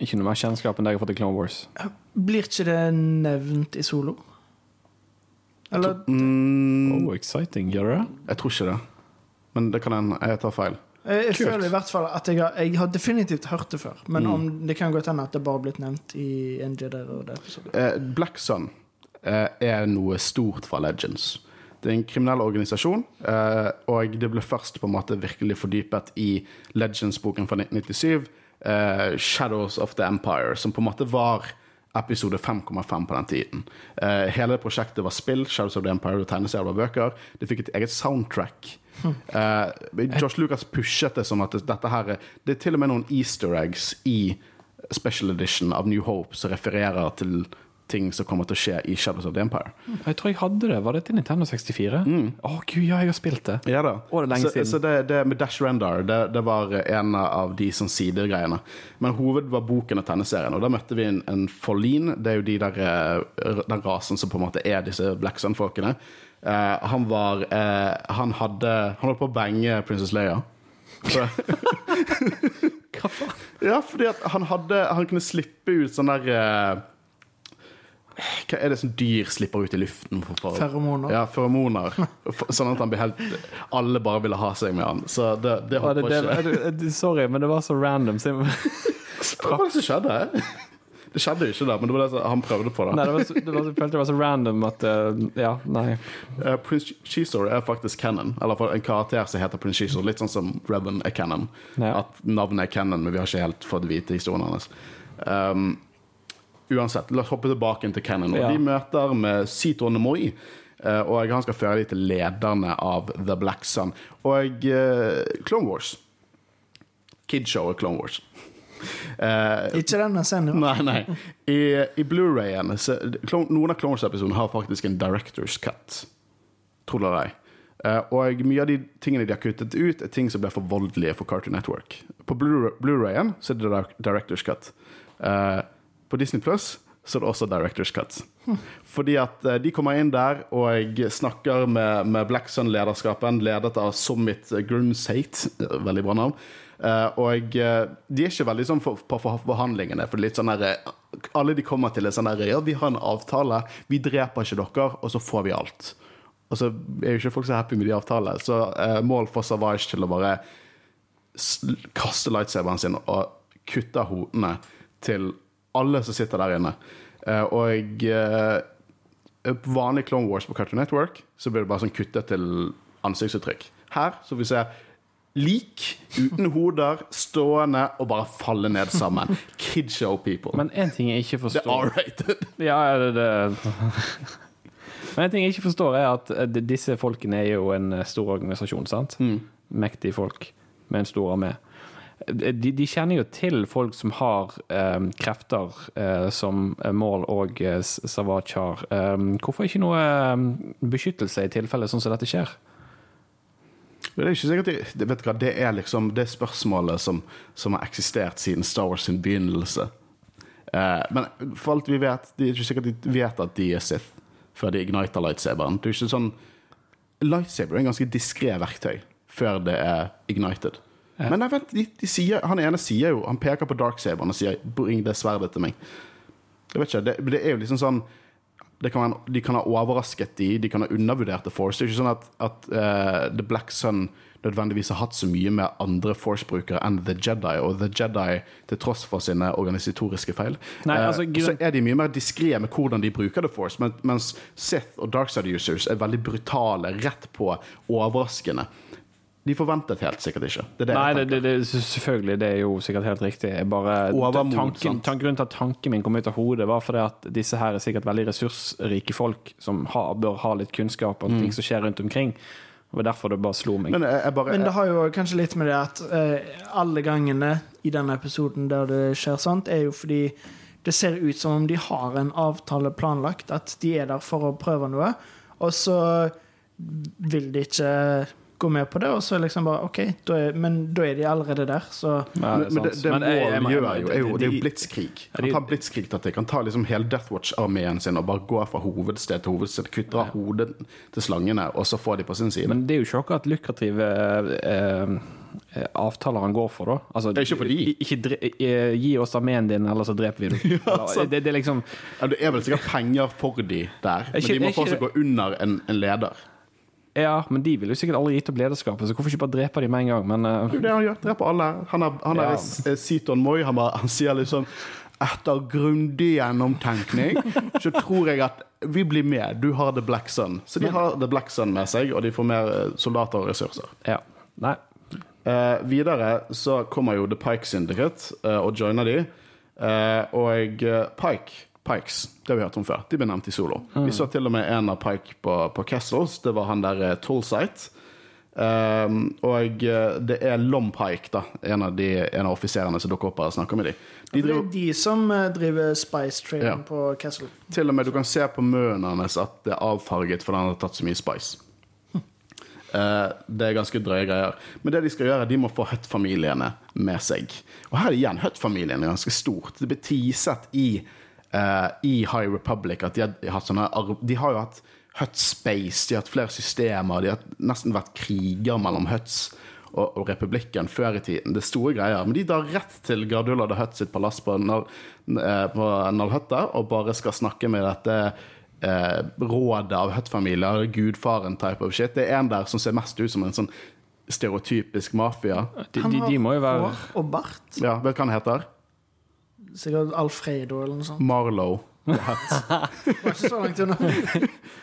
Ikke noe mer kjennskap enn det jeg har fått i Clone Wars. Blir ikke det nevnt i solo? Eller Mm, Oh, exciting, gjør det det? jeg tror ikke det. Men det kan en, jeg tar feil. Jeg, jeg føler i hvert fall at jeg har, jeg har definitivt hørt det før. Men Mm. om, det kan godt hende at det bare har blitt nevnt i en Jedi. Eh, Black Sun eh, er noe stort fra Legends. Det er en kriminell organisasjon, eh, og det ble først på en måte virkelig fordypet i Legends-boken fra 1997, eh, 'Shadows of the Empire', som på en måte var episode 5,5 på den tiden. Eh, hele prosjektet var spill, 'Shadows of the Empire' og tegneserier og bøker. Det fikk et eget soundtrack. Eh, Josh Lucas pushet det sånn at dette her er- Det er til og med noen easter eggs i special edition av New Hope som refererer til ting som kommer til å skje i Shadows of the Empire. Jeg tror jeg hadde det. Var det til Nintendo 64? Å gud, ja, jeg har spilt det. Ja da. Å, det er lenge så, siden. så det, det med Dash Rendar, det, det var en av de sånn sidegreiene. Men hoved var boken og tegneserien, og da møtte vi en, en Forlin. Det er jo de der, eh, den rasen som på en måte er disse Black Sun-folkene. Eh, han var eh, Han hadde Han holdt på å bange Princess Leia. Så, Hva faen? ja, fordi at han hadde Han kunne slippe ut sånn der eh, Hva er det som dyr slipper ut i luften? For, for, Feromoner. Ja, feromoner. Sånn at han blir helt Alle bare ville ha seg med han. Så det, det håper det, ikke. det, det, sorry, men det var så random. Så Hva var det som skjedde? Det skjedde jo ikke da, men det var det som han prøvde på. nei, da det var så, det var, jeg følte det var så random at eh, Ja, nei. Uh, Prince Cheesor er faktisk canon. Eller for en karakter som heter Prince Cheesor. Litt sånn som Revan er canon. Ja. At navnet er canon, men vi har ikke helt fått vite historien hans. Um, uansett, la oss hoppe tilbake til canon. Ja. De møter med Sito Nemoi. eh, og han skal føre dem til lederne av The Black Sun. Og eh, Clone Wars. Kidshow er Clone Wars. Eh, Ikke denne scenen. Nei, nei. I, i Blu-rayen Noen av Clone Wars-episodene har faktisk en director's cut. Tror det eller. Eh, og mye av de tingene de har kuttet ut, er ting som ble for voldelige for Cartoon Network. På Blu- Blu-rayen så er det director's cut. Eh, på Disney Plus så er det også director's cut. Fordi at eh, de kommer inn der og snakker med, med Black Sun-lederskapen, ledet av Summit Grunsate. Veldig bra navn. Eh, og eh, de er ikke veldig sånn på for- forhandlingene. For det litt sånn der, eh, Alle de kommer til er sånn der Ja, vi har en avtale, vi dreper ikke dere, og så får vi alt. Og så er jo ikke folk så happy med de avtalene. Så eh, mål for Savage til å bare kaste lightsaberen sin og kutte hodene til alle som sitter der inne. Eh, og eh, på vanlig Clone Wars på Cartoon Network så blir det bare sånn kuttet til ansiktsuttrykk. Her så vi se lik uten hoder stående og bare falle ned sammen. Kidshow people. Men én ting jeg ikke det er forstår. Ja, det, det. Men en ting jeg ikke forstår, er at eh, disse folkene er jo en stor organisasjon, sant? Mektige folk med en stor armé. De, de kjenner jo til folk som har eh, krefter eh, som Mål og eh, Savage har. Eh, hvorfor ikke noe eh, beskyttelse i tilfelle sånn som dette skjer? Det er ikke sikkert de, vet du hva, det er liksom det spørsmålet som, som har eksistert siden Star Wars sin begynnelse. Eh, men for alt vi vet, det er ikke sikkert de vet at de er Sith før de igniter lightsaberen. Det er ikke sånn Lightsaber er en ganske diskré verktøy før det er ignited. Men nei, vent, de, de sier, han ene sier jo Han peker på darksaberen og sier 'bring det sverdet til meg'. Jeg vet ikke, det, det er jo liksom sånn det kan være, De kan ha overrasket de, de kan ha undervurdert The Force. Det er ikke sånn at, at uh, The Black Sun nødvendigvis har hatt så mye med andre Force-brukere enn The Jedi, og The Jedi, til tross for sine organisatoriske feil, Nei, eh, altså, grunn- så er de mye mer diskré med hvordan de bruker The Force, mens Sith og Darkside users er veldig brutale, rett på, overraskende. De forventet helt sikkert ikke. Det er det Nei, det, det, det, selvfølgelig, det er jo sikkert helt riktig. Bare, Overmod, tanken, sant? tanken, grunnen til at tanken min kom ut av hodet, var fordi at disse her er sikkert veldig ressursrike folk som har, bør ha litt kunnskap om ting som skjer rundt omkring. Det var derfor det bare slo meg. Mm. Men jeg, jeg bare Men det har jo kanskje litt med det at uh, alle gangene i denne episoden der det skjer sånt, er jo fordi det ser ut som om de har en avtale planlagt, at de er der for å prøve noe, og så vil de ikke gå med på det, og så liksom bare OK, da er, men da er de allerede der, så Ja, men, men det, det Men jeg- jeg- gjør jo, er jo, det er jo blitzkrig. Ja, Han de- tar blitzkrig-taktikk. Han tar liksom hele Death Watch-armeen sin og bare går fra hovedsted til hovedsted, kutter av hodet til slangene, og så får de på sin side. Men det er jo ikke akkurat lukrative eh, eh, avtaler han går for, da. Altså, Det er ikke for de. Ikke dre eh, gi oss armeen din, eller så dreper vi dem sant. det, det er liksom ja, det er vel sikkert penger for de der, men ikke- de må fortsatt gå under en, en leder. Ja, men de vil jo sikkert aldri gitt opp lederskapet, så hvorfor ikke bare drepe dem med en gang? Men uh, Det han gjør. Dreper alle. Han er, han er Ja. eh, Seaton Moy. Han, bare, han sier liksom etter grundig gjennomtenkning så tror jeg at vi blir med. Du har The Black Sun. Så de har The Black Sun med seg, og de får mer eh, soldater og ressurser. ja. Nei. Eh, videre så kommer jo The Pike Syndicate eh, og joiner de. Eh, og eh, Pike Pikes, det har vi hørt om før. De ble nevnt i solo. Vi så til og med en av Pike på, på Kessels. Det var han der uh, Tollsight. Um, og eh, det er Lom Pike, da, en av, de, en av offiserene som dukker opp her og snakker med dem. De det er de som eh, driver spice trading Ja. på Kessel. til og med du kan se på munnen hans at det er avfarget fordi han har tatt så mye spice. Eh, det er ganske drøye greier. Men det de skal gjøre, de må få Hutt-familiene med seg. Og her igjen, Hutt-familien er ganske stort. Det blir teaset i, eh, i High Republic at de har, hatt sånne, de har jo hatt Hutt Space, de har hatt flere systemer, de har nesten vært kriger mellom Huts og, og republikken før i tiden. Det er store greier. Men de drar rett til Gardula de Hutt sitt palass på, Nal, eh, Nalhutta og bare skal snakke med dette eh, rådet av Hutt-familier, gudfaren-type of shit. Det er en der som ser mest ut som en sånn stereotypisk mafia. De, Han de, har de må jo være hår og bart. Ja, vet du hva han heter? Sikkert Alfredo eller noe sånt. Marlow. Det var ikke så langt unna.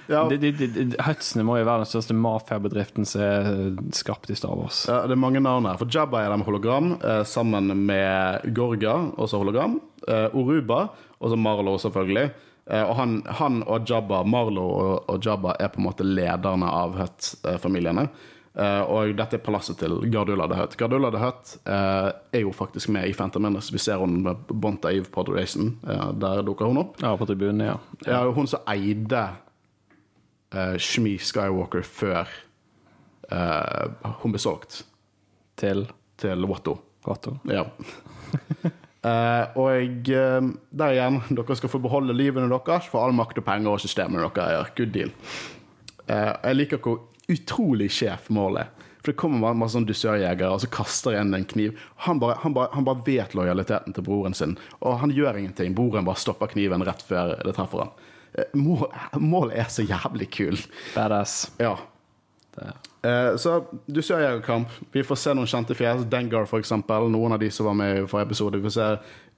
Ja, de, de, de, de, Hutsene må jo være den største mafiabedriften som er skapt i Star Wars. Ja, det er mange navn her. For Jabba er der med hologram, eh, sammen med Gorga, også hologram. Eh, Oruba, og så Marlo, selvfølgelig. Eh, og han, han og Jabba, Marlo og, og Jabba er på en måte lederne av Hutt-familiene. Eh, og dette er palasset til Gardula the Hutt. Gardula the Hutt eh, er jo faktisk med i Phantom Menace. Vi ser hun med Bonta Eve på. Eh, der dukker hun opp. Ja, på tribunen, ja. Ja, hun som eide uh, Shmi Skywalker før eh, hun ble solgt Til til Watto. Watto. Ja. Uh, og uh, der igjen, dere skal få beholde livene deres for all makt og penger og systemene dere eier. Good deal. Uh, jeg liker hvor utrolig sjef målet er. For det kommer masse sånn dusørjegere, og så kaster en en kniv. Han bare, han, bare, han bare vet lojaliteten til broren sin, og han gjør ingenting. Broren bare stopper kniven rett før det treffer han. Eh, mål, målet er så jævlig kul. Badass. Ja. Eh, så dusørjegerkamp. Vi får se noen kjente fjes. Dengar, for eksempel. Noen av de som var med i forrige episode. Vi får se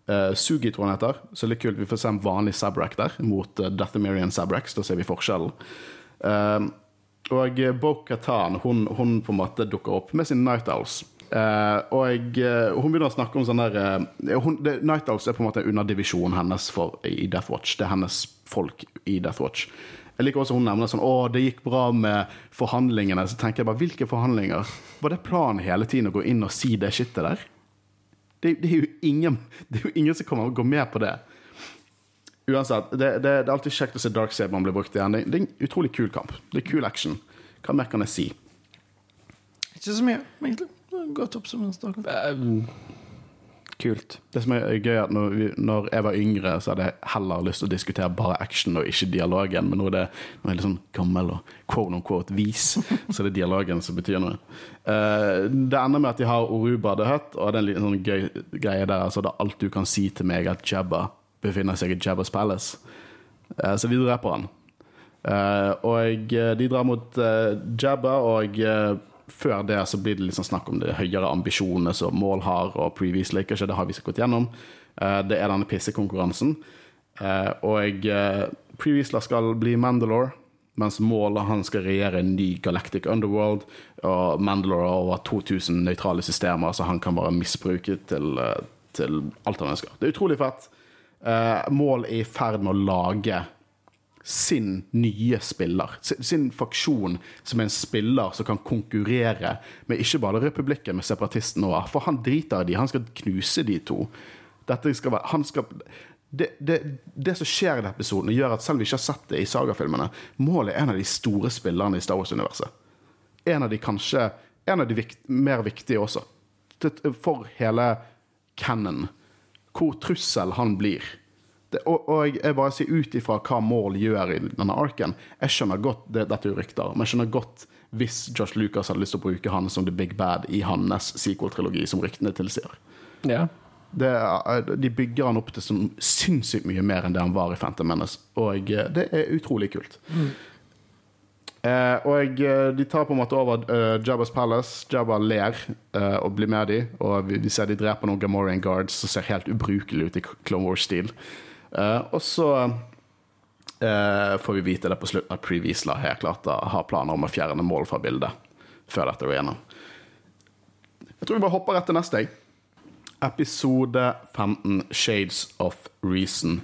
Uh, Sugi, tror han heter. Så litt kult. Vi får se en vanlig Sabrak der, mot uh, Dathomirian Sabraks. Da ser vi forskjellen. Eh, og eh, Bo-Katan, hun, hun på en måte dukker opp med sin Night Owls. Uh, og uh, hun begynner å snakke om sånn der uh, hun, det, Night Owls er på en måte en underdivisjon hennes for, i Death Watch. Det er hennes folk i Death Watch. Jeg liker også hun nevner sånn Å, det gikk bra med forhandlingene. Så tenker jeg bare, hvilke forhandlinger? Var det planen hele tiden å gå inn og si det shitet der? Det, det, er, jo ingen, det er jo ingen som kommer og går med på det. Uansett, det, det, det er alltid kjekt å se Dark Darksaberen bli brukt igjen. Det, det er en utrolig kul kamp. Det er kul action. Hva mer kan jeg si? Ikke så mye, egentlig. Godt oppsummert. Stakkar. Eh, Kult. Det som er gøy, er at når, vi, når jeg var yngre, så hadde jeg heller lyst til å diskutere bare action og ikke dialogen. Men nå er det nå er litt sånn gammel og quote on quote vis, så det er dialogen som betyr noe. Uh, det ender med at de har Oruba the Hut, og det er en liten sånn gøy greie der. Altså, det er alt du kan si til meg at Jabba befinner seg i Jabbas Palace. Eh, så vi dreper han. Eh, og eh, de drar mot Jabba, og før det så blir det liksom snakk om de høyere ambisjonene som Mål har, og Previous liker ikke. Det har vi gått gjennom. Det er denne pissekonkurransen. Og Previous skal bli Mandalore, mens Mål han skal regjere en ny Galactic Underworld. Og Mandalore har over 2000 nøytrale systemer, så han kan bare misbruke til, til alt han ønsker. Det er utrolig fett. Eh, Mål er i ferd med å lage sin nye spiller. Sin, faksjon som er en spiller som kan konkurrere med ikke bare republikken, med separatisten òg. For han driter i de, han skal knuse de to. Skal være, skal, det, det, det som skjer i denne episoden, gjør at selv om vi ikke har sett det i sagafilmene, målet er en av de store spillerne i Star Wars-universet. En av de kanskje En av de vikt, mer viktige også. For hele canon. Hvor trussel han blir. Det, og, og jeg, bare sier ut ifra hva Maul gjør i denne arken. Jeg skjønner godt det, Dette er rykter, men jeg skjønner godt hvis Josh Lucas hadde lyst til å bruke han som the big bad i hans sequel-trilogi, som ryktene tilsier. Ja. Det, de bygger han opp til som sinnssykt mye mer enn det han var i Phantom Menace, og eh, det er utrolig kult. Eh, og eh, de tar på en måte over uh, Jabba's Palace. Jabba ler uh, og blir med de, og vi, vi ser de dreper noen Gamorrean guards som ser helt ubrukelig ut i Clone Wars-stil. Uh, og så får vi vite det på slutten at Previsla helt klart da har planer om å fjerne mål fra bildet før dette går gjennom. Jeg tror vi bare hopper rett til neste. Episode 15, Shades of Reason.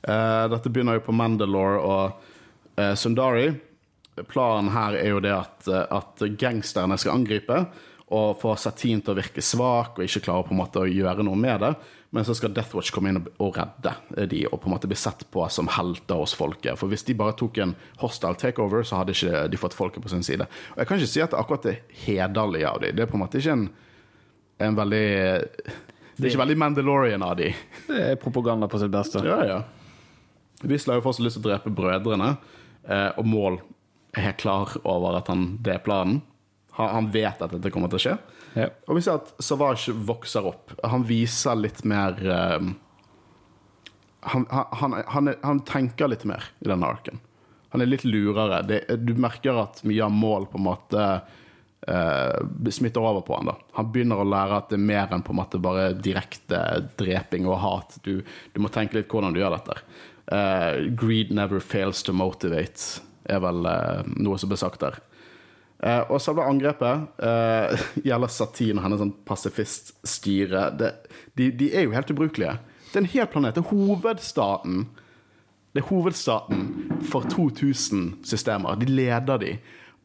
Dette begynner jo på Mandalore og Sundari. Planen her er jo det at, eh, at gangsterne skal angripe og få Satin til å virke svak og ikke klare på en måte å gjøre noe med det. Men så skal Death Watch komme inn og, redde de og på en måte bli sett på som helter hos folket. For hvis de bare tok en hostile takeover, så hadde ikke de fått folket på sin side. Og jeg kan ikke si at det akkurat er hederlig av dem. Det er på en måte ikke en, en veldig Det er ikke veldig Mandalorian av dem. Det er propaganda på sitt beste. Ja, ja. Visla har jo fortsatt lyst til å drepe brødrene, eh, og Mål er klar over at han, det er planen. Han, han vet at dette kommer til å skje. Ja. Og vi ser at Savage vokser opp. Han viser litt mer uh, han, han, han, han, han tenker litt mer i denne arken. Han er litt lurere. Det, du merker at mye av mål på en måte uh, smitter over på han da. Han begynner å lære at det er mer enn på en måte bare direkte dreping og hat. Du, du må tenke litt hvordan du gjør dette. Uh, greed never fails to motivate, er vel eh, noe som ble sagt der. Eh, og selve angrepet eh, gjelder Satin og hennes sånn pasifiststyre. De, de er jo helt ubrukelige. Det er en hel planet. Det er hovedstaten. Det er hovedstaten for 2000 systemer. De leder de.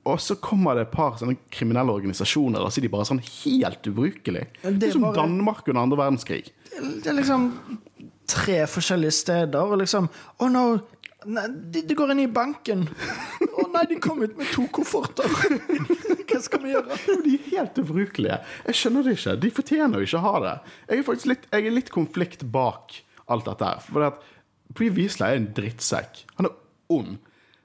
Og så kommer det et par sånne kriminelle organisasjoner, og så er de bare sånn helt ubrukelige. Det det er som bare- Danmark under andre verdenskrig. Det er liksom tre forskjellige steder, og liksom Å, nå nei, de, de går inn i banken. Å nei, de kom ut med to kofferter. Hva skal vi gjøre? De er helt ubrukelige. Jeg skjønner det ikke. De fortjener jo ikke å ha det. Jeg er faktisk litt, jeg er litt konflikt bak alt dette her. For at Pree Weasley er en drittsekk. Han er ond.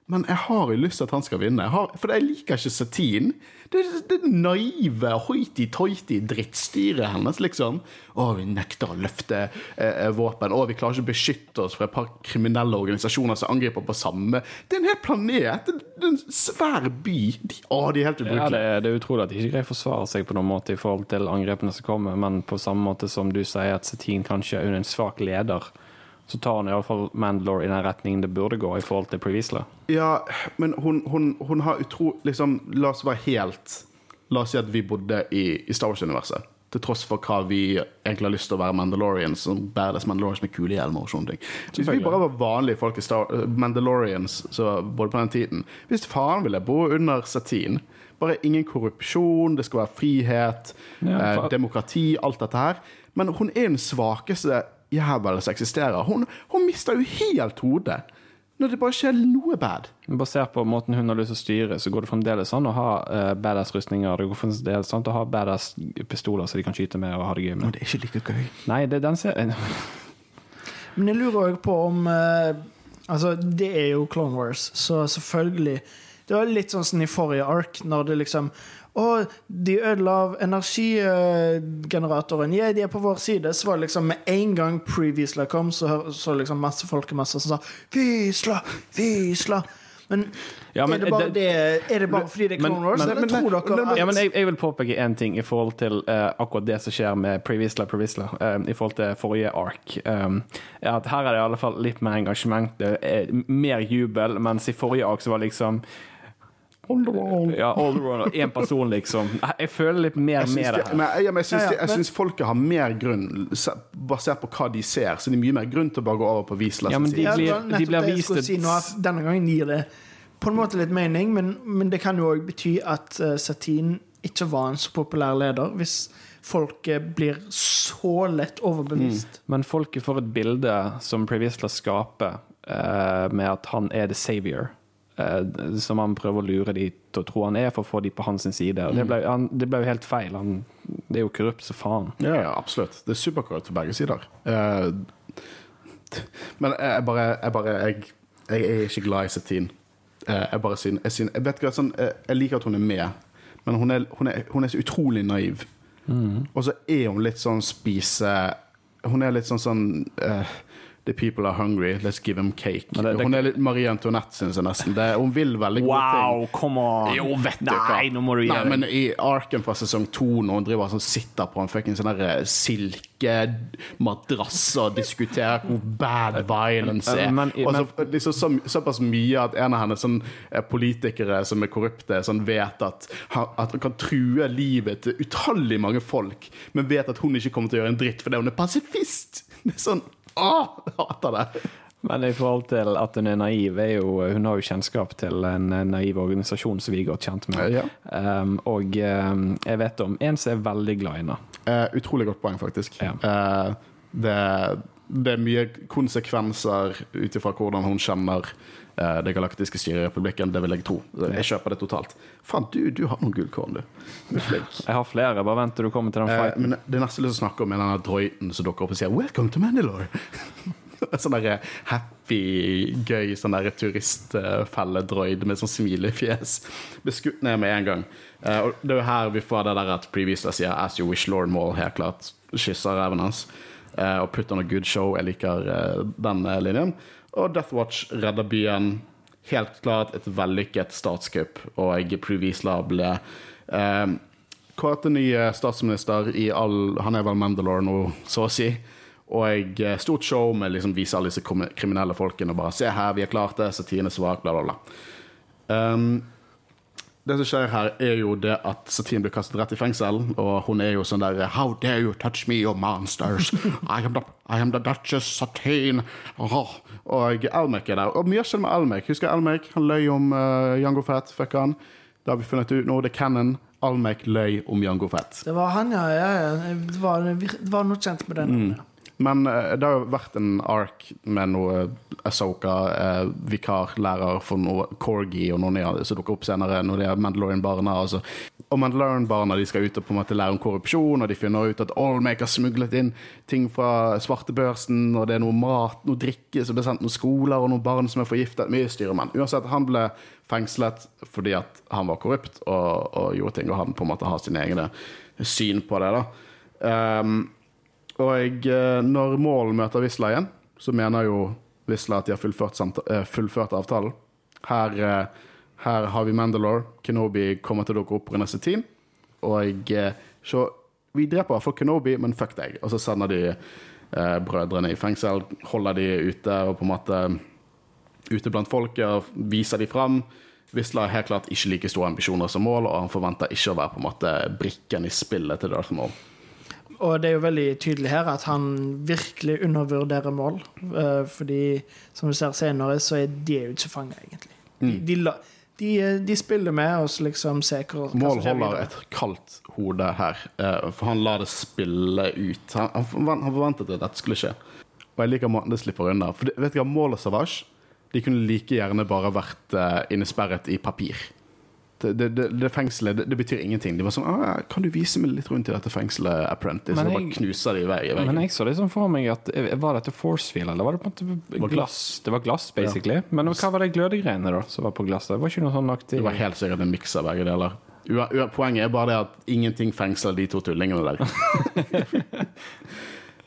Men jeg har jo lyst til at han skal vinne. Jeg har, for jeg liker ikke Satin. Det, det, det naive, hoiti-toiti-drittstyret hennes, liksom. Å, vi nekter å løfte eh, våpen. Å, vi klarer ikke å beskytte oss fra et par kriminelle organisasjoner som angriper på samme Det er en hel planet! Det, det er en svær by. De, å, de er helt Ja, det, er- det er utrolig at de ikke greier å forsvare seg på noen måte i forhold til angrepene som kommer, men på samme måte som du sier at Satine kanskje er en svak leder, så tar han iallfall Mandalore i den retningen det burde gå i forhold til Previsla. Ja, men hun, hun, hun har utro... Liksom, la oss være helt La oss si at vi bodde i, i Star Wars-universet. Til tross for hva vi egentlig har lyst til å være Mandalorians, som badass Mandalorians med kulehjelmer og sånne ting. Hvis vi bare var vanlige folk i Star, eh, Mandalorians så både på den tiden Hvis faen ville jeg bo under satin Bare ingen korrupsjon, det skal være frihet, Ja, eh, demokrati, alt dette her. Men hun er den svakeste jævelen som eksisterer. Hun, hun mister jo helt hodet. Når det bare skjer noe bad. Basert på måten hun har lyst til å styre, så går det fremdeles an å ha uh, badass-rustninger. Det går fremdeles an å ha badass-pistoler så de kan skyte med og ha det gøy Men med. det er ikke like gøy. Nei, det, den ser Men jeg lurer òg på om uh, Altså, det er jo Clone Wars, så selvfølgelig Det var litt sånn som i forrige ark, når det liksom Å, de ødela energigeneratoren. Ja, de er på vår side. Så var det liksom med en gang Previsla kom, så, så liksom masse folkemasser som sa Visla! Visla! Men, Ja, men er, det bare det- er det bare fordi det er Clone Wars, men- eller men- tror dere at Ja, men jeg, jeg vil påpeke én ting i forhold til uh, akkurat det som skjer med Previsla Previsla, uh, i forhold til forrige ark. Um, at her er det i alle fall litt mer engasjement, det er mer jubel, mens i forrige ark så var det liksom Ja, all around, én person, liksom. Jeg føler litt mer Jeg med det her. men, jeg, men jeg syns, Ja, ja, jeg syns folket har mer grunn, basert på hva de ser, så det er mye mer grunn til å bare gå over på Visla. Ja, men de blir- nettopp blir vist si nå, Denne gangen gir det på en måte litt mening, men, men det kan jo òg bety at uh, Satine ikke var en så populær leder, hvis folket blir så lett overbevist. Men folket får et bilde som Previsla skaper, eh, med at han er the savior. Eh, som han prøver å lure de til å tro han er, for å få de på hans side. Og det, ble, han, det ble jo helt feil. Han, det er jo korrupt som faen. Ja, ja, absolutt. Det er superkorrupt på begge sider. Eh, men jeg bare, jeg, bare jeg, jeg er ikke glad i Satin. Eh, jeg bare syn, jeg, syn, jeg vet ikke, sånn, jeg, jeg liker at hun er med, men hun er, hun er, hun er så utrolig naiv. Og så er hun litt sånn spise Hun er litt sånn sånn eh, The people are hungry, let's give them cake. Det- det- hun er litt Marie Antoinette, syns jeg nesten. Det, hun vil veldig gode ting. Wow, come on! Jo, vet du hva. Nei, nå må du gi Nei, deg. men i arken fra sesong to, når hun driver sånn, sitter på en fucking sånn silkemadrass og diskuterer hvor bad violence er. Men- men- så, liksom, så, såpass mye at en av hennes sånn, eh, politikere som er korrupte, sånn, vet at at hun kan true livet til utallig mange folk, men vet at hun ikke kommer til å gjøre en dritt fordi hun er pasifist. Det er sånn Åh, jeg hater det. Men i forhold til at hun er naiv, er jo, hun har jo kjennskap til en naiv organisasjon som vi er godt kjent med. Ja. Um, og um, jeg vet om en som er veldig glad i henne. Uh, utrolig godt poeng, faktisk. Ja. Uh, det, det er mye konsekvenser ut ifra hvordan hun kjenner det galaktiske styret i republikken. Det vil jeg tro. Jeg kjøper det totalt. Faen, du, du har noen gullkorn, du. Du er flink. Jeg har flere, bare vent til du kommer til den Eh, men det neste jeg vil snakke om, er denne droiden som dukker opp og sier 'Welcome to Mandalore'. sånn der happy, gøy sånn der turistfelledroid med sånn smilefjes. Ble skutt ned med en gang. Eh, og det er jo her vi får det der at Previously sier 'As you wish, Lord Maul', helt klart. Kysser reven hans. Eh, og 'Put on a good show'. Jeg liker eh, den eh, linjen. Og Death Watch redder byen. Helt klart et vellykket statskupp, og Previsla ble eh, kåret til ny eh, statsminister i all Han er vel Mandalore nå, så å si. Og jeg, stort show med liksom vise alle disse kriminelle folkene og bare 'Se her, vi har klart det', Satine svak, bla, bla, bla. Um, det som skjer her, er jo det at Satine blir kastet rett i fengsel, og hun er jo sånn der 'How dare you touch me, you monsters? I am the, I am the Duchess Satine.' Oh. Og Almec er der. Og mye skjer med Almec. Husker Almec? Han løy om uh, Jango Fett. Fuck han. Det har vi funnet ut nå. Det er canon. Almec løy om Jango Fett. Det var han, ja. ja, ja. Det, var, det var noe kjent med den. Ja. Men eh, det har jo vært en ark med noe Asoka, eh, vikarlærer for noe Corgi og noen av som dukker opp senere når de er Mandalorian-barna. Altså. Og Mandalorian-barna de skal ut og på en måte lære om korrupsjon, og de finner ut at Allmake har smuglet inn ting fra svartebørsen, og det er noe mat, noe drikke som blir sendt noen skoler, og noen barn som er forgiftet. Mye styre, men uansett, han ble fengslet fordi at han var korrupt og, og gjorde ting, og han på en måte har sine egne syn på det. da. Um, og eh, når Mål møter Wisla igjen, så mener jo Wisla at de har fullført, eh, fullført avtalen. Her, eh, her har vi Mandalore. Kenobi kommer til å dukke opp neste team. Og så vi dreper fall Kenobi, men fuck deg. Og så sender de eh, brødrene i fengsel, holder de ute og på en måte ute blant folket, viser de fram. Wisla har helt klart ikke like store ambisjoner som Mål, og han forventer ikke å være på en måte brikken i spillet til Darth Maul. Og det er jo veldig tydelig her at han virkelig undervurderer mål. eh, fordi, som vi ser senere, så er de jo ikke fanga, egentlig. De, de, de, de spiller med og så liksom ser hva, Mål holder et kaldt hode her, eh, for han lar det spille ut. Han, han han forventet at dette skulle skje. Og jeg liker måten det slipper unna. For vet du hva, Mål og Savage De kunne like gjerne bare vært uh, innesperret i papir. Det, det, det, det fengselet det, det, betyr ingenting. De var sånn ah, 'Kan du vise meg litt rundt i dette fengselet, Apprentice?' Men og bare knuser de i veggen. Men jeg så liksom for meg at eh, Var dette forcefield, eller var det på en måte glass? glass? Det var glass, basically. Men hva var de glødegreiene da som var på glasset? Det var ikke noe sånn aktiv Det var helt sikkert en miks av begge deler. Poenget er bare det at ingenting fengsler de to tullingene der.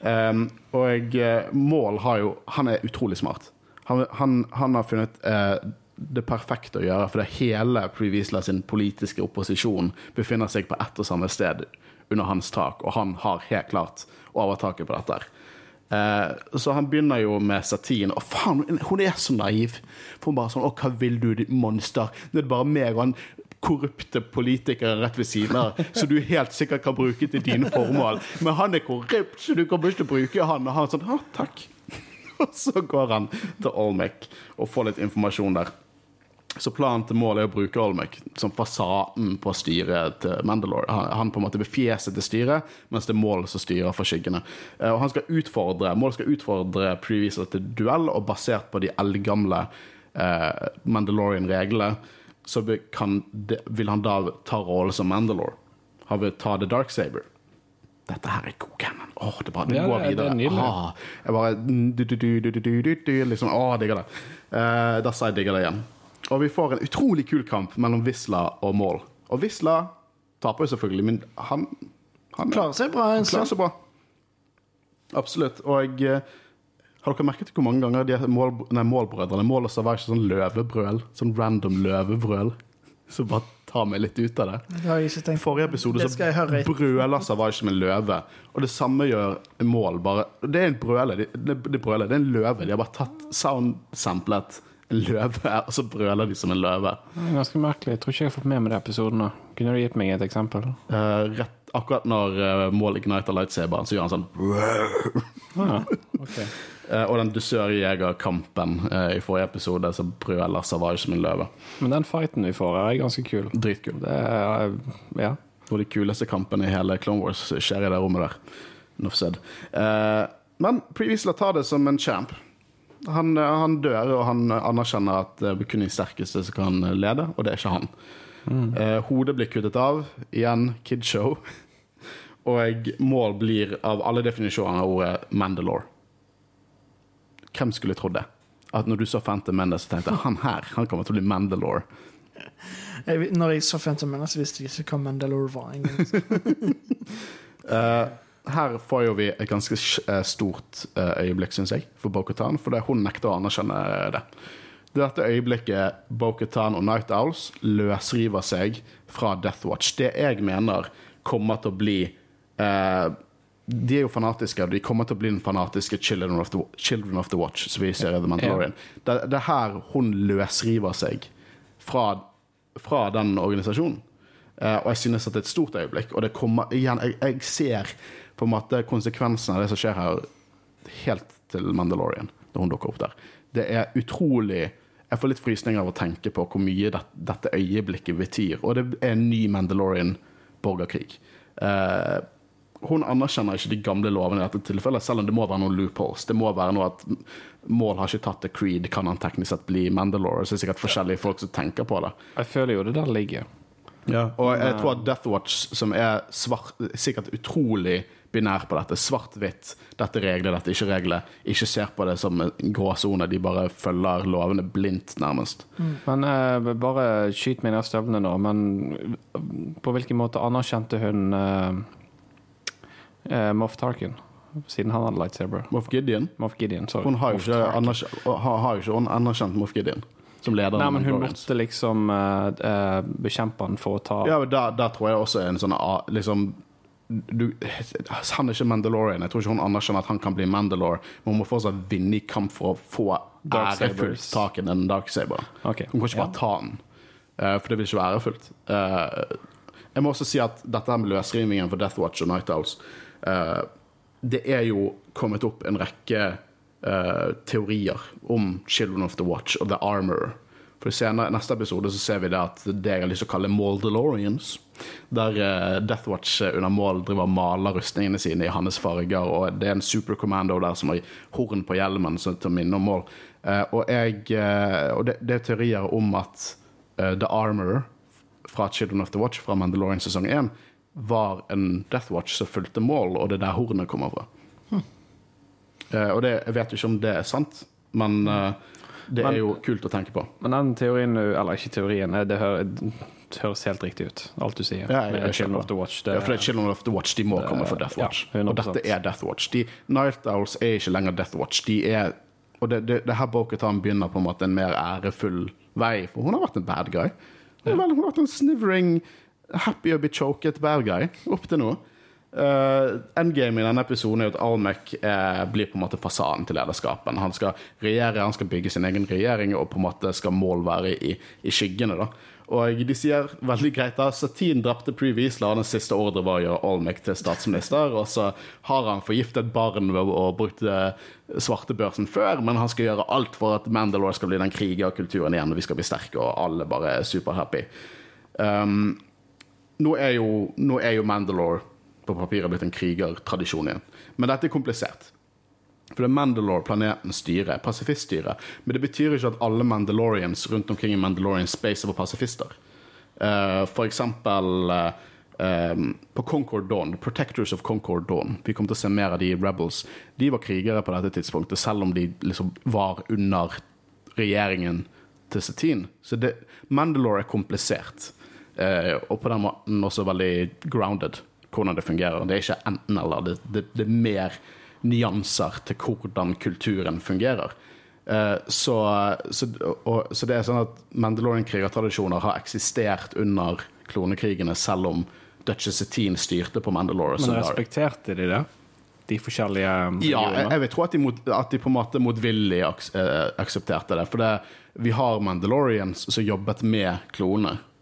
um, og eh, Mål har jo Han er utrolig smart. Han, han, han har funnet eh, det perfekte å gjøre, for det hele Previsla sin politiske opposisjon befinner seg på ett og samme sted under hans tak, og han har helt klart overtaket på dette. Eh, så han begynner jo med satin Og faen, hun er så naiv! For hun bare sånn Å, hva vil du, ditt monster? Det er bare meg og han korrupte politikere rett ved siden av, så du helt sikkert kan bruke til dine formål. Men han er korrupt, så du kommer ikke bruke han. Og han sånn Å, takk. Og så går han til Olmec og får litt informasjon der. Så planen til målet er å bruke Olmec som fasaden på styret til Mandalore. Han, han på en måte blir fjeset til styret, mens det er Mål som styrer for skyggene. Eh, og han skal utfordre, Mål skal utfordre Previser til duell, og basert på de eldgamle eh, Mandalorian-reglene, så kan, vil han da ta rollen som Mandalore. Han vil ta The Dark Saber. Dette her er god cannon. Åh, det bare, det ja, går videre. Det ah, jeg bare du, du, du, Liksom, Å, digger det. Eh, Dassa, jeg digger det igjen. Og vi får en utrolig kul kamp mellom Wisla og Mål. Og Wisla taper jo selvfølgelig, men han, han Klarer seg bra. han klarer seg bra. Absolutt. Og jeg, har dere merket hvor mange ganger de mål, nei, målbrødrene Mål og Savage sånn løvebrøl? Sånn random løvebrøl. Så bare ta meg litt ut av det. Det har jeg ikke tenkt. Forrige episode så brøler Savage som en løve. Og det samme gjør Mål. Bare, det er en brøle. Det, det, det, brøler, det er en løve. De har bare tatt sound-samplet en løve, og så brøler de som en løve. Ganske merkelig. Jeg tror ikke jeg har fått med meg de episodene. Kunne du gitt meg et eksempel? Uh, rett, akkurat når uh, Mål igniter lightsaberen, så gjør han sånn Ah, okay. uh, og den dusørjegerkampen uh, i forrige episode, så brøler Savage som en løve. Men den fighten vi får, er ganske kul. Dritkul. Det er, ja. Og de kuleste kampene i hele Clone Wars skjer i det rommet der. Enough said. Men Previsla tar det som en champ. Han, eh, han dør, og han anerkjenner at det er kun de sterkeste som kan lede, og det er ikke han. Eh, hodet blir kuttet av. Igjen kidshow. Og mål blir av alle definisjoner av ordet Mandalore. Hvem skulle trodd det? At når du så Phantom Mendes, så tenkte jeg han her han kommer til å bli Mandalore. Jeg, når jeg så Phantom Menace, visste jeg ikke hva Mandalore var. engang. Eh, her får jo vi et ganske eh, stort eh, øyeblikk, syns jeg, for Bo-Katan, fordi hun nekter å anerkjenne det. Det er dette øyeblikket Bo-Katan og Night Owls løsriver seg fra Death Watch. Det jeg mener kommer til å bli eh, De er jo fanatiske, og de kommer til å bli den fanatiske Children of the, Children of the Watch, som vi ser i The Mandalorian. Det, det er her hun løsriver seg fra, fra den organisasjonen. Eh, og jeg synes at det er et stort øyeblikk. Og det kommer igjen Jeg, jeg ser på en måte konsekvensen av det som skjer her, helt til Mandalorian, når hun dukker opp der. Det er utrolig Jeg får litt frysninger av å tenke på hvor mye det, dette øyeblikket betyr. Og det er en ny Mandalorian-borgerkrig. Eh, hun anerkjenner ikke de gamle lovene i dette tilfellet, selv om det må være noen loopholes. Det må være noe at Mål har ikke tatt det Creed, kan han teknisk sett bli Mandalore? Så det er sikkert forskjellige folk som tenker på det. Jeg føler jo det der ligger. Og jeg tror at Death Watch, som er svart, sikkert utrolig binær på dette, svart-hvitt, dette er regler, dette ikke regler, ikke ser på det som en gråsone, de bare følger lovene blindt, nærmest. Men eh, bare skyt meg ned støvlene nå. Men på hvilken måte anerkjente hun eh, eh, Moff Tarkin? Siden han hadde lightsaber. Moff Gideon, Moff Gideon, hun har jo ikke, anerkjent, anerkjent Moff Gideon som leder. Nei, men hun måtte liksom uh, uh, bekjempe han for å ta Ja, men der, der tror jeg også er en sånn uh, liksom du, Han er ikke Mandalorian. Jeg tror ikke hun anerkjenner at han kan bli Mandalore, men hun må fortsatt vinne i kamp for å få ærefullt tak i den Darksaber. Okay. Hun kan ikke ja. bare ta den, uh, for det vil ikke være ærefullt. Uh, jeg må også si at dette med løsrivningen for Death Watch og Night Owls uh, Det er jo kommet opp en rekke teorier om Children of the Watch og The Armor. For senere, neste episode så ser vi det at det jeg har lyst til å kalle Maldelorians. der eh, Death Watch eh, under mål driver og maler rustningene sine i hans farger, og det er en supercommando der som har horn på hjelmen så til minne om mål. Eh, og jeg, og det, det er teorier om at The Armor fra Children of the Watch fra Mandalorian sesong 1 var en Death Watch som fulgte mål, og det er der hornet kommer fra. Hm. og det, jeg vet jo ikke om det er sant, men eh, det Men- er jo kult å tenke på. Men den teorien, Eller ikke teorien, det, hø det høres helt riktig ut, alt du sier. Ja, jeg- jeg Children of the Watch. Det, Ja, for det er Children of the Watch de må komme fra Death Watch. 100%. og dette er Death Watch. De, Night Owls er ikke lenger Death Watch. De er Og det, det, det her Boketan begynner på en måte en mer ærefull vei, for hun har vært en bad guy. Hun, har vel- hun har vært en snivering, happy å be choket bad guy opp til nå. Uh, endgame i denne episoden er jo at Almec eh, blir på en måte fasaden til lederskapen. Han skal regjere, han skal bygge sin egen regjering, og på en måte skal mål være i, i skyggene. da. Og de sier veldig greit da, Satin drepte Pre Weasler, den siste ordre var å gjøre Almec til statsminister, og så har han forgiftet barn ved å bruke svartebørsen før, men han skal gjøre alt for at Mandalore skal bli den krigerkulturen igjen, og vi skal bli sterke, og alle bare er superhappy. Um, nå er jo, nå er jo Mandalore på papiret blitt en krigertradisjon igjen. Men dette er komplisert. For det er Mandalore planeten styrer, pasifiststyret. Men det betyr ikke at alle Mandalorians rundt omkring i Mandalorian Space var pasifister. Uh, for eksempel uh, um, på Concord Dawn, Protectors of Concord Dawn. Vi kommer til å se mer av de Rebels. De var krigere på dette tidspunktet, selv om de liksom var under regjeringen til Satine. Så det, Mandalore er komplisert. uh, og på den måten også veldig grounded, hvordan det fungerer. Det er ikke enten-eller. Det, det, det er mer nyanser til hvordan kulturen fungerer. Eh, så, så, og, så det er sånn at Mandalorian-krigertradisjoner har eksistert under klonekrigene, selv om Duchess Satine styrte på Mandalore. Men respekterte de det? De forskjellige Ja, jeg, jeg vil tro at de, mot, at de på en måte motvillig eh, aksepterte det. For det, vi har Mandalorians som jobbet med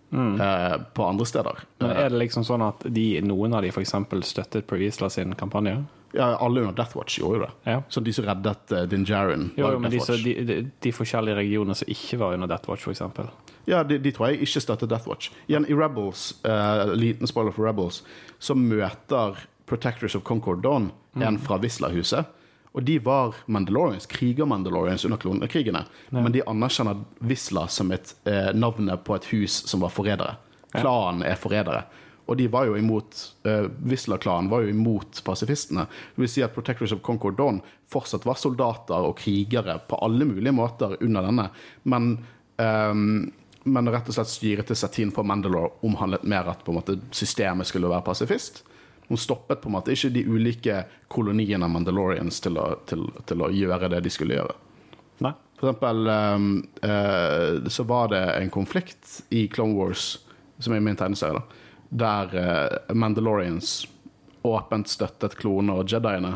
klonene eh, på andre steder. Men er det liksom sånn at de, noen av de f.eks. støttet Previsla sin kampanje? Ja, alle under Death Watch gjorde jo det. Ja. Så de som reddet uh, Din Djarin, Jo, jo, men de, så, de, de, forskjellige regionene som ikke var under Death Watch, f.eks. Ja, de, de tror jeg ikke støttet Death Watch. Igjen, i Rebels, uh, liten spoiler for Rebels, så møter Protectors of Concord Dawn en fra Wisla-huset. Og de var Mandalorians, kriger-Mandalorians under klonekrigene. Men de anerkjenner Wisla som et eh, navnet på et hus som var forrædere. Klanen er forrædere. Og de var jo imot eh, Wisla-klanen var jo imot pasifistene. Det vil si at Protectors of Concord Dawn fortsatt var soldater og krigere på alle mulige måter under denne. Men, um, men rett og slett styret til Satin på Mandalore omhandlet mer at måte, systemet skulle være pasifist. Hun stoppet på en måte ikke de ulike koloniene av Mandalorians til å, til, til å gjøre det de skulle gjøre. Nei? For eksempel um, uh, så var det en konflikt i Clone Wars, som er min tegneserie, der uh, Mandalorians åpent støttet klonene og jediene,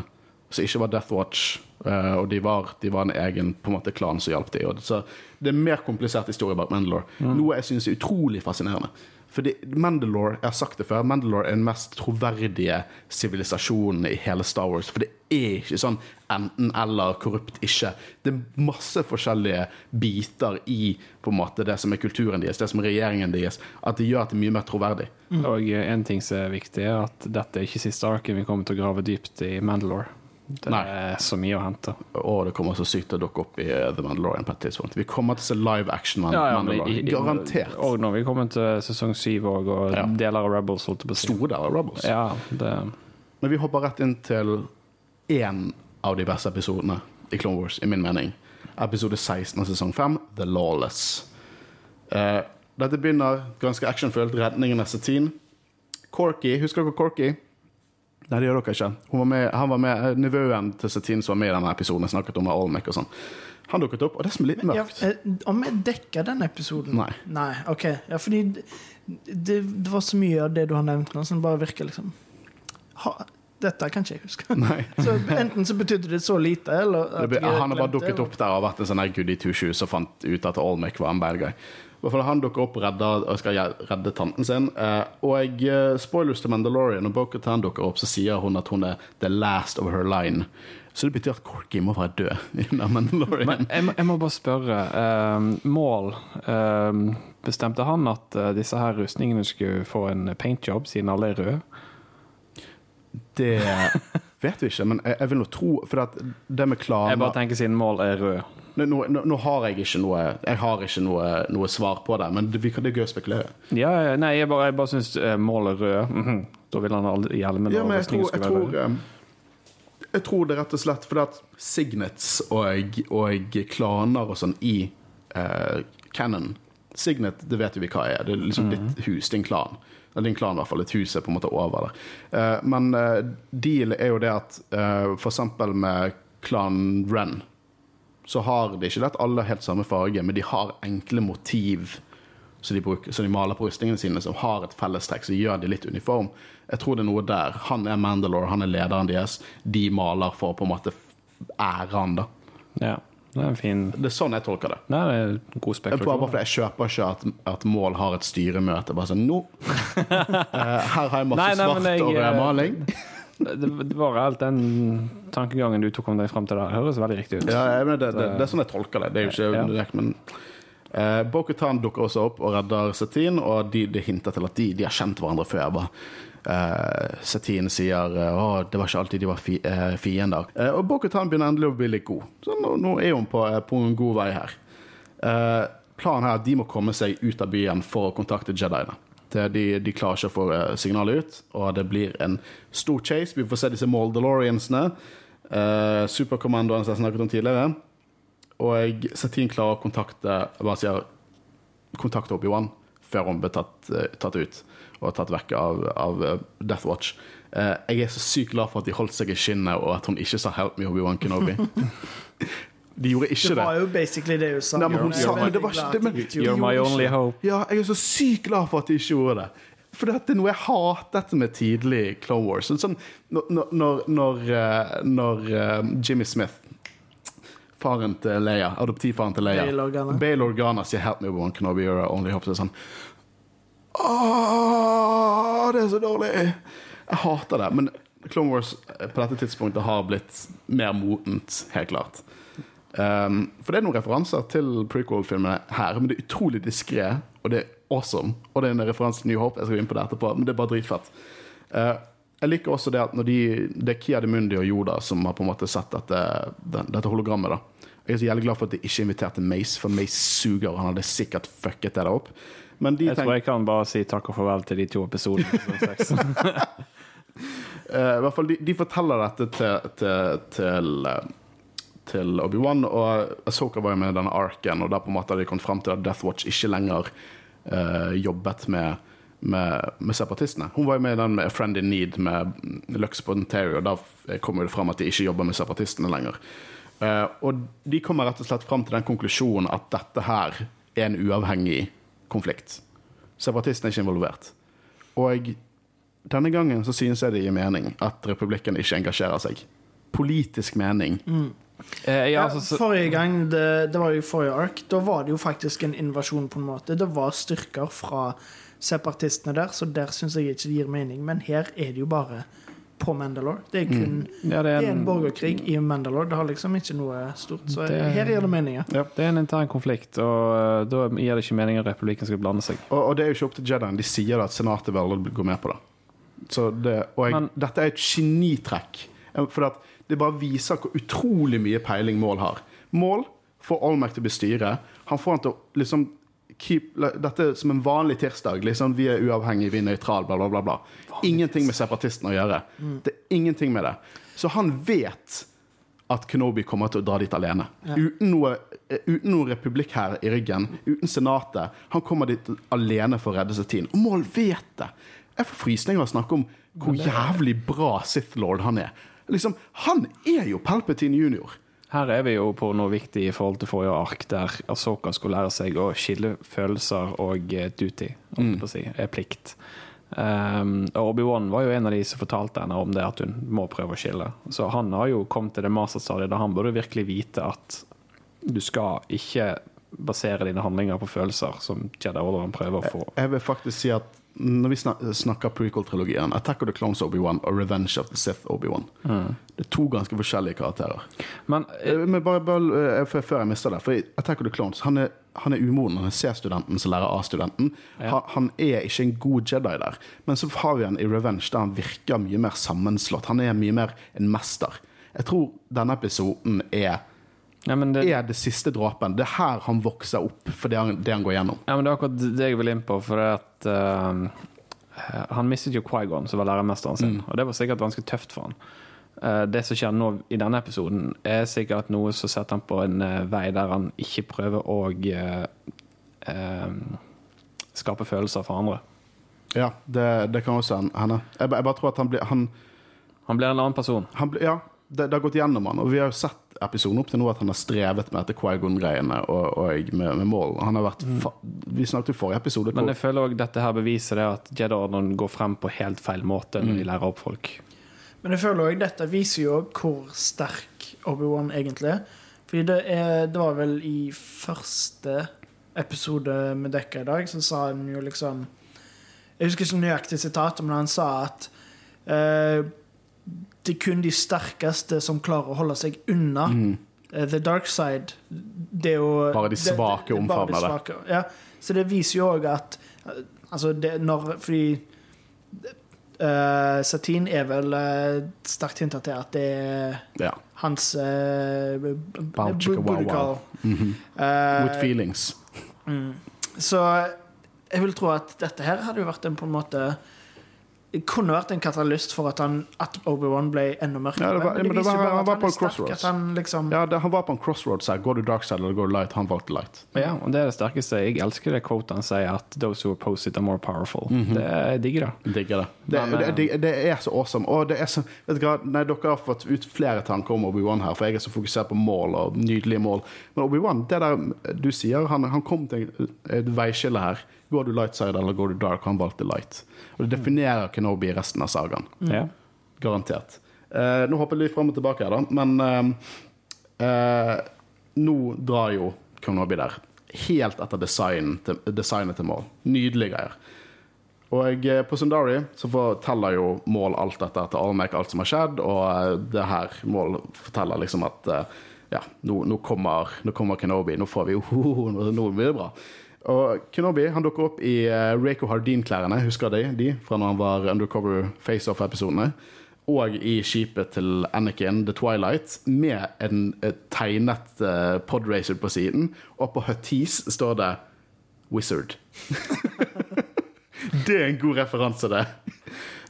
som ikke var Death Watch, Uh, og de var, de var en egen på en måte, klan som hjalp dem. Så det er en mer komplisert historie bak Mandalore. Noe jeg syns er utrolig fascinerende. Fordi Mandalore, jeg har sagt det før, Mandalore er den mest troverdige sivilisasjonen i hele Star Wars. For det er ikke sånn enten-eller, korrupt ikke. Det er masse forskjellige biter i på en måte det som er kulturen deres, det som er regjeringen deres, at det gjør at det er mye mer troverdig. Og en ting som er viktig, er at dette er ikke siste arken vi kommer til å grave dypt i Mandalore. Det Nei. er så mye å hente. Og det kommer så sykt til å dukke opp i uh, The Mandalorian på et tidspunkt. Vi kommer til å se live action Man Ja, ja, Mandalorian. i- i- Garantert. Og når vi kommer til sesong syv og, og Ja. deler av Rebels, holdt på. Store deler av Rebels. Ja, det, Men vi hopper rett inn til én av de beste episodene i Clone Wars, i min mening. Episode 16 av sesong 5, The Lawless. Uh, dette begynner ganske actionfullt. Redningen av Satine. Corky, husker dere Corky? Nei, det gjør dere ikke. Var med, han var med, eh, Nevøen til Satine som var med i denne episoden, snakket om Olmec og sånn. Han dukket opp, og det som er litt mørkt Ja, om jeg dekker den episoden? Nei. Nei, OK. Ja, fordi det, det, det var så mye av det du har nevnt nå, som bare virker liksom ha, Dette kan ikke jeg huske. Nei. Så Enten så betydde det så lite, eller at ble, jeg han har bare dukket opp der og vært en sånn her goody two shoes og fant ut at Olmec var en bad guy. I Han dukker opp redder, og skal redde tanten sin. Eh, og eh, spoilers til Mandalorian, når Bo-Katan dukker opp, så sier hun at hun er the last of her line. Så det betyr at Corky må være død under Mandalorian. Men jeg, må- jeg må bare spørre. eh, mål eh, Bestemte han at disse her rustningene skulle få en paintjob, siden alle er røde? Det vet vi ikke, men jeg, jeg vil nå tro For det med Jeg bare tenker siden mål er rød. Nå, nå, nå har jeg ikke noe Jeg har ikke noe, noe svar på det, men det, det er gøy å spekulere. Ja, nei, jeg bare, jeg bare syns mål er rød. Mhm. Da vil han aldri hjelmen Ja, men jeg tror, jeg, tror, eh, jeg tror det rett og slett fordi at signets og, og klaner og sånn i uh, Canon Signet, det vet jo vi hva er. Det er liksom ditt hus, din klan. Eller din klan, i hvert fall. Et hus er på en måte over der. Uh, men uh, deal er jo det at uh, for eksempel med klan Ren, så har de ikke lett alle helt samme farge, men de har enkle motiv som de, bruker, som de maler på rustningene sine, som har et fellestrekk, så gjør de litt uniform. Jeg tror det er noe der. Han er Mandalore, han er lederen deres. De maler for på en måte ære han, da. Ja, det er en fin Det er sånn jeg tolker det. Det er god Jeg, spekulasjon. bare fordi jeg kjøper ikke at, at Mål har et styremøte. Bare sånn Nå! No. her har jeg masse Nei, nei, svart jeg, og rød eh, maling. Det, det var alt den tankegangen du tok om deg frem til der, høres veldig riktig ut. Ja, jeg det, det, det er sånn jeg tolker det. Det er jo ikke Ja. direkte, men eh, Bo-Katan dukker også opp og redder Satin, og de, de hinter til at de, de har kjent hverandre før. Bare. Uh, Satine sier uh, det var ikke alltid de var fi, eh, fiender. Eh, og Bo-Katan begynner endelig å bli litt god. Så nå, nå er hun på, eh, på en god vei her. Eh, planen her er at de må komme seg ut av byen for å kontakte Jediene. De, de klarer ikke å få eh, signalet ut, og det blir en stor chase. Vi får se disse Moldeloriansene. Uh, Superkommandoene som jeg snakket om tidligere. Og Satine klarer å kontakte hva sier, kontakte Obi-Wan før hun blir tatt, eh, tatt ut og tatt vekk av, av eh, Death Watch. Uh, jeg er så sykt glad for at de holdt seg i skinnet, og at hun ikke sa 'help me, Obi-Wan Kenobi'. de gjorde ikke Det det. var jo basically det hun sa. Nei, men hun sa- men det var ikke- det- men- You're my only hope. Ja, jeg er så sykt glad for at de ikke gjorde det. For det er noe jeg hatet med tidlig Clone Wars. Sånn, når når, når, når eh, Jimmy Smith, faren til Leia, adoptivfaren til Leia Bail Organa. Bail Organa sier 'Help me, Obi-Wan Kenobi, you're only hope', sånn Åh, det er så dårlig! Jeg hater det. Men Clone Wars på dette tidspunktet har blitt mer motent, helt klart. Um, for det er noen referanser til prequel-filmene her, men det er utrolig diskré, og det er awesome. Og det er en referanse til New Hope, jeg skal inn på det etterpå, men det er bare dritfett. Uh, jeg liker også det at når de, det er Kia de Mundi og Yoda som har på en måte sett dette, dette hologrammet. da Jeg er så jævlig glad for at de ikke inviterte Mace, for Mace suger, han hadde sikkert fucket det opp. Men de Jeg tror jeg kan bare si takk og farvel til de to episodene. Eh, I hvert fall, de, de forteller dette til, til, til, eh, til Obi-Wan, og Asoka var jo med i denne arken, og der på en måte hadde de kommet frem til at Death Watch ikke lenger uh, jobbet med, med, med separatistene. Hun var jo med i den med A Friend in Need med Lux Pontario, og da kom det fram at de ikke jobber med separatistene lenger. Uh, og de kommer rett og slett frem til den konklusjonen at dette her er en uavhengig konflikt. Separatistene er ikke involvert. Og denne gangen så synes jeg det gir mening at republikken ikke engasjerer seg. Politisk mening. Eh, ja, Ja, altså, så, forrige gang, det, det var jo forrige ark, da var det jo faktisk en invasjon, på en måte. Det var styrker fra separatistene der, så der syns jeg ikke det gir mening. Men her er det jo bare på Mandalore. Det er kun ja, det, det er er en en, borgerkrig i Mandalore. Det har liksom ikke noe stort. Så Det- her gir det mening. ja. det er en intern konflikt, og eh, da gir det ikke mening at republikken skal blande seg. Og, og det er jo ikke opp til Jedien. De sier at senatet velger å gå med på det. Så det og jeg, Men- dette er et genitrekk. For at det bare viser hvor utrolig mye peiling Mål har. Mål får Olmec til å bestyre. Han får han til å liksom keep, Dette som en vanlig tirsdag. Liksom, vi er uavhengige, vi er nøytrale, bla, bla, bla. bla. Ingenting med separatistene å gjøre. Det er ingenting med det. Så han vet at Kenobi kommer til å dra dit alene. Uten, noe, eh, uten noe republikk her i ryggen, uten senatet. Han kommer dit alene for å redde Satine. Og Mål vet det! Jeg får frysninger av å snakke om hvor jævlig bra Sith Lord han er. Liksom, Han er jo Palpatine junior. Her er vi jo på noe viktig i forhold til forrige ark, der Asoka skulle lære seg å skille følelser og eh, duty, på å si, er plikt. Um, Obi-Wan var jo en av de som fortalte henne om det at hun må prøve å skille. Så han har jo kommet til det masterstadiet der han burde virkelig vite at du skal ikke basere dine handlinger på følelser, som Jedi Orderen prøver å få. Jeg vil faktisk si at når vi snak snakker prequel-trilogien, Attack of the Clones Obi-Wan og Revenge of the Sith Obi-Wan Det er to ganske forskjellige karakterer. Men eh, Eh, Men bare, bare eh, før, jeg mister det For Attack of the Clones Han er, han er umoden. Han er C-studenten som lærer A-studenten. Han, han er ikke en god Jedi der. Men så har vi han i Revenge, der han virker mye mer sammenslått. Han er mye mer en mester. Jeg tror denne episoden er Ja, men det, er det siste dråpen. Det er her han vokser opp for det han, det han går gjennom. ja, men det er akkurat det jeg vil inn på, for det at eh, Han mistet jo Quaigon, som var læremesteren sin, og det var sikkert ganske tøft for han. Uh, det som skjer nå i denne episoden, er sikkert noe som setter han på en uh, vei der han ikke prøver å skape følelser for andre. Ja, det, det kan også hende. Jeg, jeg bare tror at han blir han, Han blir en annen person. han Ja, det, det har gått gjennom han, og vi har jo sett episoden opp til nå at han har strevet med dette Quaigon-greiene og, og med, med mål. Han har vært fa Vi snakket jo forrige episode Men jeg føler òg dette her beviser det at Jedi-ordenen går frem på helt feil måte når de lærer opp folk. Men jeg føler også dette viser jo hvor sterk Obi-Wan egentlig er. Fordi det, er, det var vel i første episode med dekka i dag, så sa han jo liksom Jeg husker ikke nøyaktig sitatet, men han sa at eh, det er kun de sterkeste som klarer å holde seg unna eh, the dark side. Det er jo Mm. Bare de svake svake det- det, de det. Ja, så det viser jo òg at eh, Altså, det, når Fordi uh, Satin er vel uh, sterkt hinta til at det er Ja. hans uh, wow wow. Mhm. With feelings. mm. Så jeg vil tro at dette her hadde jo vært en på en måte kunne vært en katalyst for at, han, at Obi-Wan ble enda mørkere. Ja, det var- men det var- han var på en crossroads. Han liksom Ja, det, han var på en crossroads her. Går du dark side eller går du light? Han valgte light. Ja, og det er det sterkeste. Jeg elsker det quotet han sier, at 'those who oppose it are more powerful'. Det jeg digger det. Digger det. Det, Men, det, det. det er så awesome. Og det er så, vet du hva? Nei, dere har fått ut flere tanker om Obi-Wan her, for jeg er så fokusert på mål og nydelige mål. Men Obi-Wan, det der du sier, han, han kom til et veiskille her. Går du light side eller går du dark? Han valgte light. Og det definerer Kenobi i resten av sagaen. Mm. Garantert. Eh, nå hopper vi fram og tilbake her, da. Men eh, eh, nå drar jo Kenobi der. Helt etter design til, designet til mål. Nydelige greier. Og jeg på Sundari så forteller jo Mål alt dette til Almek, alt som har skjedd, og eh, det her Mål forteller liksom at eh, ja, nå, nå, kommer, nå kommer Kenobi, nå får vi jo nå blir det bra. Og Kenobi han dukker opp i uh, Rako Hardin-klærne, husker de, de fra når han var undercover face-off-episodene. Og i skipet til Anakin, The Twilight, med en uh, tegnet uh, podracer på siden. Og på Huttees står det Wizard. Det er en god referanse, det.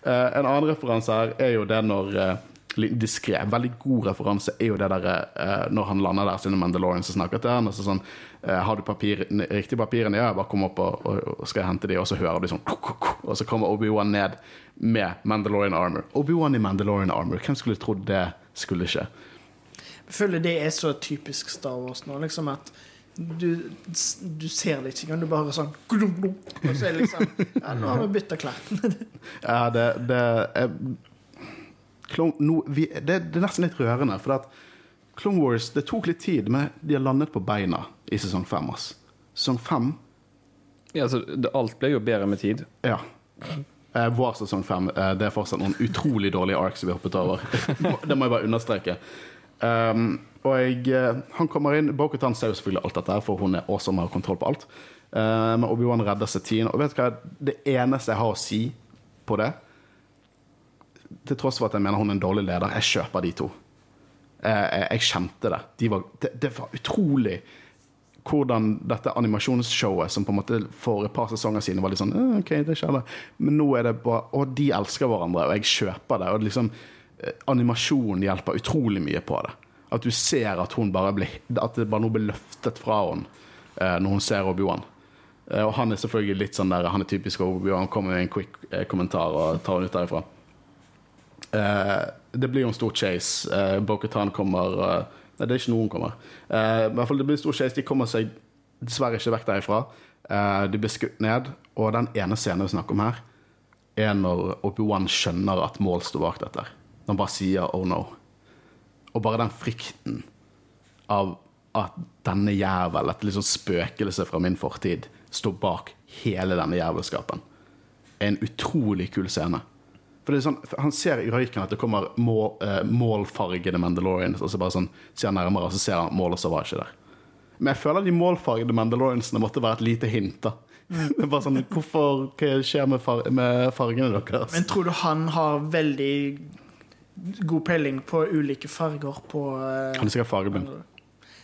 Uh, en annen referanse her er jo det når uh, Diskré, veldig god referanse er jo det der eh, når han lander der sine Mandalorians og snakker til han. Og så sånn Har du papir, riktige papirene? Ja, jeg bare kom opp og, og skal hente de, og så hører du sånn Og så kommer Obi-Wan ned med Mandalorian armor. Obi-Wan i Mandalorian armor. Hvem skulle trodd det skulle skje? Jeg føler det er så typisk Star Wars nå, liksom at du, du ser det ikke engang. Du bare sånn Og så er det liksom Ja, nå har vi bytta klær. Ja, det, det er klon, no, vi, det, det er nesten litt rørende, for at Clone Wars Det tok litt tid, men de har landet på beina i sesong fem. Sesong fem Ja, altså, alt ble jo bedre med tid. Ja. Eh, vår sesong fem eh, Det er fortsatt noen utrolig dårlige arcs vi hoppet over. det må jeg bare understreke. Um, og jeg, eh, han kommer inn Bokutan ser jo selvfølgelig alt dette, her, for hun er awesome og har kontroll på alt. Eh, men Obi-Wan redder Satine. Og vet du hva? Det eneste jeg har å si på det, til tross for at jeg mener hun er en dårlig leder, jeg kjøper de to. Eh, jeg, jeg kjente det. De var, det. Det var utrolig hvordan dette animasjonsshowet, som på en måte for et par sesonger siden var litt sånn «Eh, OK, det skjedde. Men nå er det bare Og de elsker hverandre, og jeg kjøper det. Og liksom eh, Animasjonen hjelper utrolig mye på det. At du ser at hun bare blir At det bare nå blir løftet fra henne eh, når hun ser Obi-Wan. Eh, og han er selvfølgelig litt sånn der Han er typisk Obi-Wan. Kommer med en quick eh, kommentar og tar henne ut derifra. Eh, det blir jo en stor chase. Uh, Bokutan kommer eh, Nei, det er ikke noen kommer. Eh, I hvert fall det blir en stor chase. De kommer seg dessverre ikke vekk derifra. Eh, de blir skutt ned. Og den ene scenen vi snakker om her, er når Obi-Wan skjønner at Mål står bak dette. Når han bare sier 'oh no'. Og bare den frykten av at denne jævel, et liksom spøkelse fra min fortid, står bak hele denne jævelskapen, en utrolig kul scene. For det er sånn, Han ser i røyken at det kommer mål, eh, målfargede Mandalorians, og så bare sånn, ser han nærmere, og så ser han målet, så var ikke der. Men jeg føler de målfargede Mandaloriansene måtte være et lite hint. da. Det er bare sånn, hvorfor, Hva skjer med, far, med fargene deres? Men tror du han har veldig god peiling på ulike farger på eh, Han er sikkert fargeblind.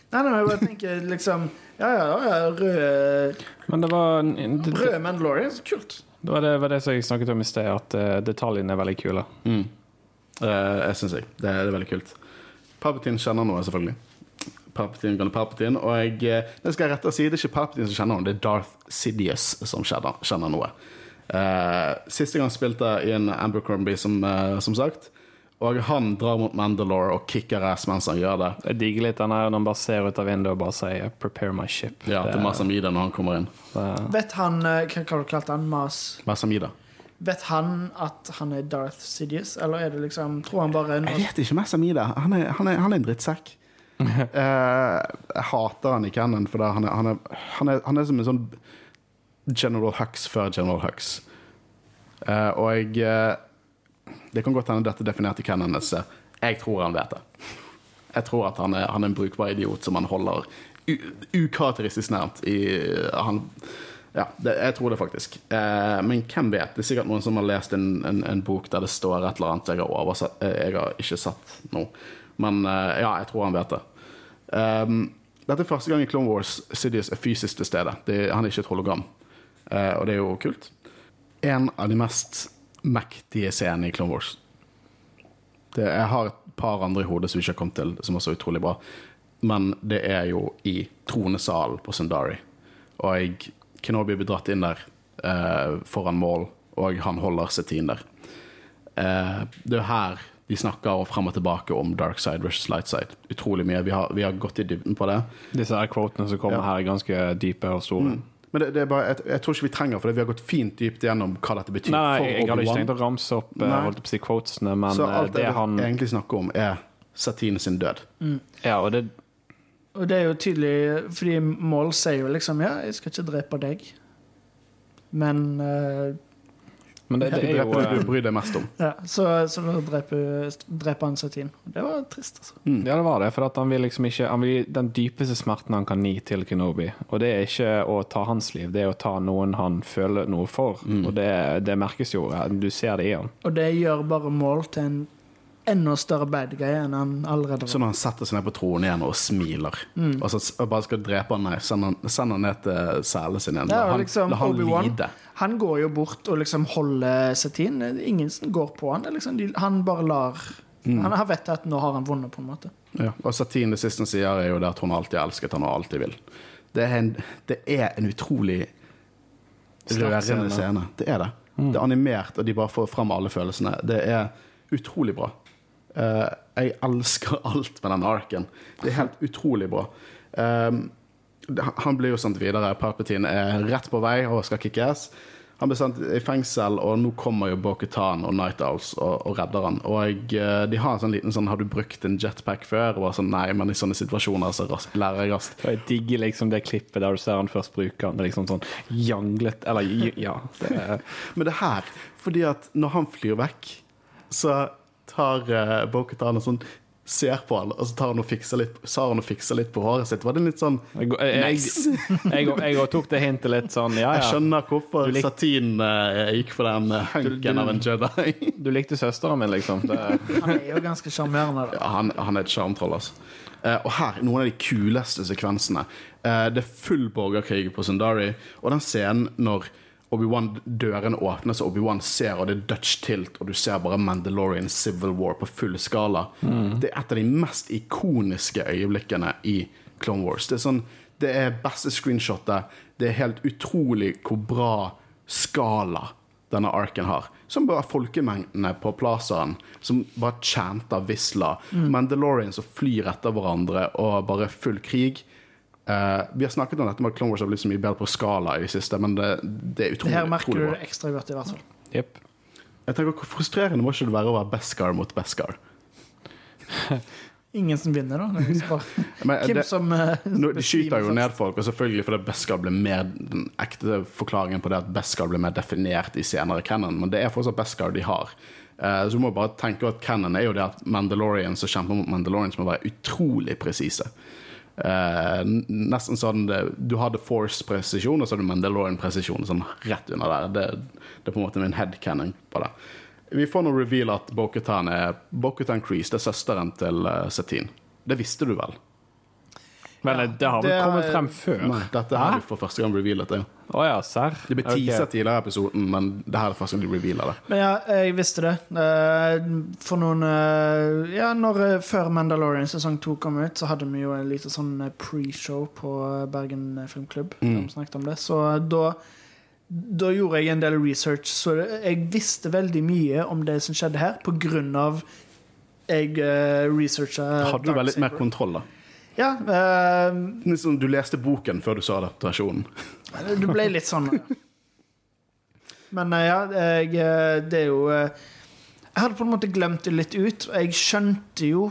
Nei, nei, jeg bare tenker liksom Ja, ja, ja røde, Men det var, det, røde Mandalorians, kult. Det, var det, var det som jeg snakket om i sted, at uh, detaljene er veldig kule. Mm. Uh, jeg syns jeg. Det, er- det er veldig kult. Palpatine kjenner noe, selvfølgelig. Palpatine kan Palpatine. Og jeg, eh, det skal jeg rette og si, det er ikke Palpatine som kjenner noe, det er Darth Sidious som kjenner, kjenner noe. Uh, siste gang spilte jeg i en Abercrombie, som, eh, som sagt. Og han drar mot Mandalore og kicker ass mens han gjør det. Jeg digger litt den her når han bare ser ut av vinduet og bare sier 'prepare my ship'. Ja, til Masamida når han kommer inn. det- Vet han eh, Hva har du kalt han? Mas? Masamida. Vet han at han er Darth Sidious, eller er det liksom Tror han bare Jeg vet ikke Masamida. Han er, han er, han er en drittsekk. uh, jeg hater han i Cannon, for det, han, er, han, er, han, er, han er som en sånn General Hux før General Hux. Uh, og jeg eh, Det kan godt hende dette definerte hvem hennes. Jeg tror han vet det. Jeg tror at han er, han er en brukbar idiot som han holder ukarakteristisk nært i han, Ja, det, jeg tror det faktisk. Eh, men hvem vet? Det er sikkert noen som har lest en, en, en bok der det står et eller annet jeg har oversett eh, Jeg har ikke sett nå. Men eh, ja, jeg tror han vet det. Um, dette er første gang i Clone Wars Sidious er fysisk til stede. Han er ikke et hologram. Eh, og det er jo kult. En av de mest mektige scenen i Clone Wars. Det, jeg har et par andre i hodet som vi ikke har kommet til, som også er utrolig bra. Men det er jo i tronesalen på Sundari. Og jeg, Kenobi blir dratt inn der eh, foran mål, og han holder Setine der. Eh, det er her de snakker frem og tilbake om dark side versus light side. Utrolig mye. Vi har, vi har gått i dybden på det. Disse her quotene som kommer Ja. her, er ganske dype og store. Men det, det er bare, jeg, jeg tror ikke vi trenger for det. Vi har gått fint dypt gjennom hva dette betyr. Nei, for jeg, hadde ikke tenkt å ramse opp eh, Nei. holdt på å si quotesene, men Så eh, alt det det han egentlig snakker om, er Satine sin død. Ja, og det, Og det er jo tydelig, fordi Mål sier jo liksom Ja, jeg skal ikke drepe deg. Men eh, men det, det er jo det eh, du bryr deg mest om. Ja, så, så da dreper, dreper han Satin. Det var trist, altså. Ja, det var det. For at han vil liksom ikke Han vil gi den dypeste smerten han kan gi til Kenobi. Og det er ikke å ta hans liv, det er å ta noen han føler noe for. Og det, det merkes jo. Du ser det i han. Og det gjør bare Mål til en enda større bad guy enn han allerede Så når han setter seg ned på tronen igjen og smiler, og så og bare skal drepe han, nei, send han, send han ned til selen sin igjen. Ja, han, liksom, la han lide. Han går jo bort og liksom holder er Ingen går på han. Liksom, de, han bare lar Han har vet at nå har han vunnet, på en måte. Ja. Og Satine det siste hun sier, er jo det at hun alltid har elsket han og alltid vil. Det er en, det er en utrolig rørende scene. Det er det. Det er animert, og de bare får fram alle følelsene. Det er utrolig bra. Eh, jeg elsker alt med den arken. Det er helt utrolig bra. Um, han blir jo sendt videre. Palpatine er rett på vei og skal kicke ass. Han blir sendt i fengsel, og nå kommer jo Bo-Katan og Night Owls og, og redder han. Og jeg, de har en sånn liten sånn Har du brukt en jetpack før? Og bare sånn, Nei, men i sånne situasjoner så ras- lærer jeg raskt. Og jeg digger liksom det klippet der du ser han først bruker han. Det er liksom sånn janglet Eller ja. Det Men det her, fordi at når han flyr vekk, så tar uh, Bo-Katan og sånn ser på han, og så tar han og fikser litt, sa han og fikser litt på håret sitt. Var det litt sånn jeg, Nice! jeg, tok det hintet litt sånn Ja, Jeg skjønner hvorfor Du lik- Satin uh, gikk for den uh, hunken av en Jedi. Du likte søsteren min, liksom. Det, Han er jo ganske sjarmerende. da. Ja, han, han er et sjarmtroll, altså. Uh, og her, noen av de kuleste sekvensene. Eh, det er full borgerkrig på Sundari, og den scenen når Obi-Wan dørene åpnes, og Obi-Wan ser, og det er Dutch tilt, og du ser bare Mandalorian Civil War på full skala. Det er et av de mest ikoniske øyeblikkene i Clone Wars. Det er sånn det er beste screenshotet. Det er helt utrolig hvor bra skala denne arken har. Som bare folkemengdene på plazaen, som bare chanter visla. Mandalorian som flyr etter hverandre, og bare full krig. Eh, vi har snakket om dette med at Clone Wars har blitt så mye bedre på skala i det siste, men det, det er Det utrolig, her merker utrolig du det ekstra godt, i hvert fall. Yep. Jeg tenker, Hvor frustrerende må ikke det være å være Beskar mot Beskar? Ingen som vinner, da. Det Men Hvem det, som uh, no, de skyter jo ned folk, og selvfølgelig fordi Beskar ble mer den ekte forklaringen på det at Beskar ble mer definert i senere canon, men det er fortsatt Beskar de har. Uh, så du må bare tenke at canon er jo det at Mandalorians som kjemper mot Mandalorians må være utrolig presise. Eh, nesten sånn Du Du hadde Force-presisjon, og så har du Mandalorian-presisjon sånn rett under der. Det, det er på en måte min headcanon på det. Vi får nå reveal at Bo-Katan er Bo-Katan det er søsteren til uh, Satine. Det visste du vel? Men Ja, eh, det har vel kommet frem før? Nei, dette her er for første gang revealet. Det. Å ja, serr? Det ble Ok. okay. tidligere i episoden, men det her er første gang de revealer det. Men ja, jeg visste det. Eh, For noen eh, Ja, når, eh, før Mandalorian sesong to kom ut, så hadde vi jo en liten sånn pre-show på Bergen Filmklubb. Mm. De snakket om det. Så da da gjorde jeg en del research, så jeg visste veldig mye om det som skjedde her, på grunn av jeg uh, researcha Hadde du vel litt mer kontroll, da? Ja. eh, du leste boken før du så adaptasjonen. Du ble litt sånn. Men eh, ja, jeg, eh, det er jo eh, Jeg hadde på en måte glemt det litt ut. Jeg skjønte jo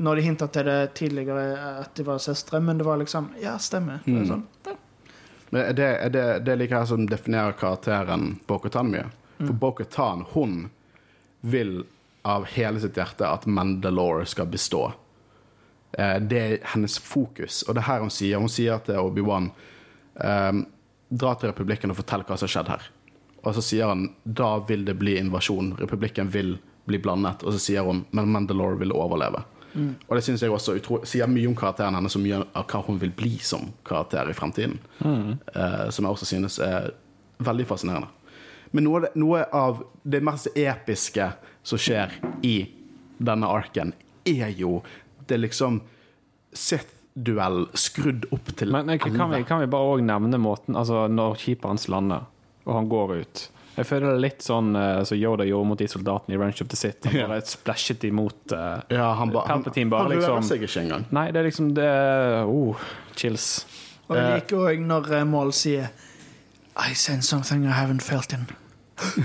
når de hinta til det tidligere, at de var søstre, men det var liksom Ja, stemmer. Er Mm. sånn. ja. Men er det, er det, det er like her som definerer karakteren Bo-Katan mye. For Bo-Katan, hun vil av hele sitt hjerte at Mandalore skal bestå. Eh, Det er hennes fokus, og det er her hun sier. Hun sier til Obi-Wan um, Dra til republikken og fortell hva som har skjedd her. Og så sier han da vil det bli invasjon. Republikken vil bli blandet. Og så sier hun men Mandalore vil overleve. Og det synes jeg også utro, sier mye om karakteren hennes og mye av hva hun vil bli som karakter i fremtiden. Eh, som jeg også synes er veldig fascinerende. Men noe noe av det mest episke som skjer i denne arken, er jo det liksom Sith-duell skrudd opp til Men eh, kan vi, kan vi bare òg nevne måten Altså, når keeperen hans lander, og han går ut Jeg føler det er litt sånn eh, som Yoda gjorde mot de soldatene i Ranch of the Sith. Han Ja. bare splæsjet imot uh, Ja, han, ba, han, Palpatine bare han liksom- seg ikke engang. Nei, det er liksom det oh, Chills. Og jeg Eh. liker òg når Mål Maul sier I sense something I haven't felt in.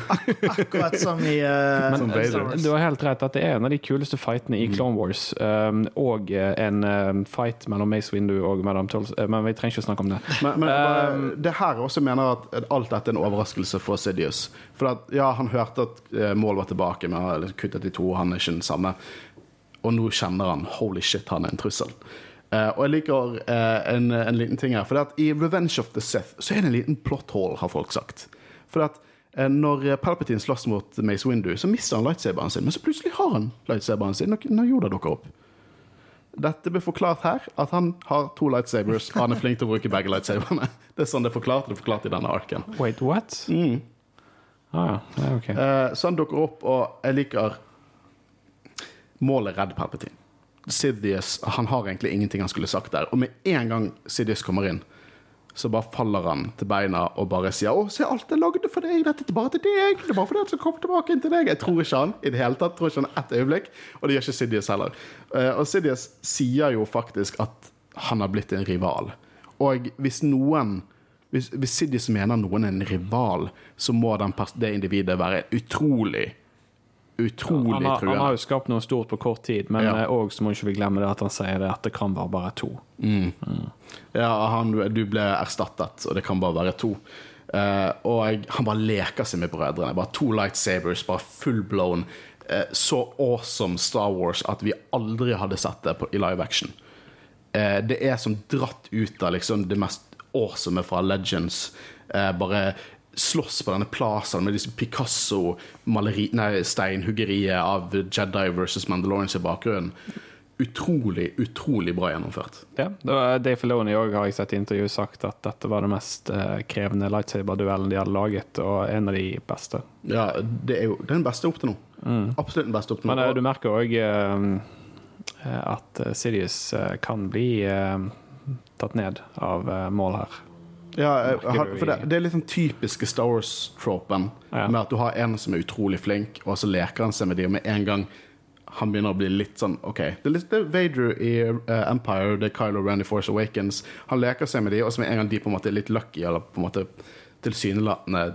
Ak akkurat som i uh, Som Wars. Du har helt rett at det er en av de kuleste fightene i Clone Wars. Um, og eh, en um, fight mellom Mace Windu og Madame Tolls uh, Men vi trenger ikke å snakke om det. Men, men Um, det her også mener at alt dette er en overraskelse for Sidious. For at, ja, han hørte at eh, Mål var tilbake, men han har kuttet i to. Han er ikke den samme. Og nå kjenner han holy shit, han er en trussel. Uh, og jeg liker eh, en, en liten ting her. For at i Revenge of the Sith så er det en liten plot hole, har folk sagt. For at eh, når Palpatine slåss mot Mace Windu, så mister han lightsaberen sin. Men så plutselig har han lightsaberen sin når, Yoda dukker opp. Dette blir forklart her, at han har to lightsabers, og han er flink til å bruke begge lightsaberne. Det er sånn det er forklart, det er forklart i denne arken. Wait, what? Mm. Ah, ja. ja. Eh, så han dukker opp, og jeg liker Målet redd Palpatine. Sidious han har egentlig ingenting han skulle sagt der. Og med en gang Sidious kommer inn, så bare faller han til beina og bare sier 'Å, se alt jeg lagde for deg. Dette er bare til deg. Det er bare for deg som kom tilbake inn til deg.' Jeg tror ikke han i det hele tatt. Tror ikke han ett øyeblikk. Og det gjør ikke Sidious heller. Eh, og Sidious sier jo faktisk at han har blitt en rival. Og hvis noen hvis, hvis Sidious mener noen er en rival, så må den det individet være utrolig Utrolig Han har, han har jo skapt noe stort på kort tid, men Ja. òg så må ikke vi glemme det at han sier det at det kan være bare to. Ja, han, du ble erstattet, og det kan bare være to. Uh, og jeg, han bare leker seg med brødrene. Bare to lightsabers, bare full blown. Uh, så awesome Star Wars at vi aldri hadde sett det på, i live action. Uh, det er som dratt ut av liksom, det mest awesome fra Legends. Eh, bare slåss på denne plazaen med disse Picasso-steinhuggeriet av Jedi versus Mandalorians i bakgrunnen. Utrolig, utrolig bra gjennomført. Ja, det var Dave Filoni òg har jeg sett i intervju sagt at dette var den mest eh, krevende lightsaber-duellen de hadde laget, og en av de beste. Ja, det er jo den beste opp til nå. Absolutt den beste opp til nå. Men eh, du merker òg at eh, Sidious eh, kan bli tatt ned av mål her. Ja, har, for det, det er litt den typiske Star Wars-tropen Ja. med at du har en som er utrolig flink, og så leker han seg med de, og med en gang han begynner å bli litt sånn OK. Det er litt det er Vader i uh, Empire, det er Kylo Randy Force Awakens. Han leker seg med de, og så med en gang de på en måte er litt lucky, eller på en måte tilsynelatende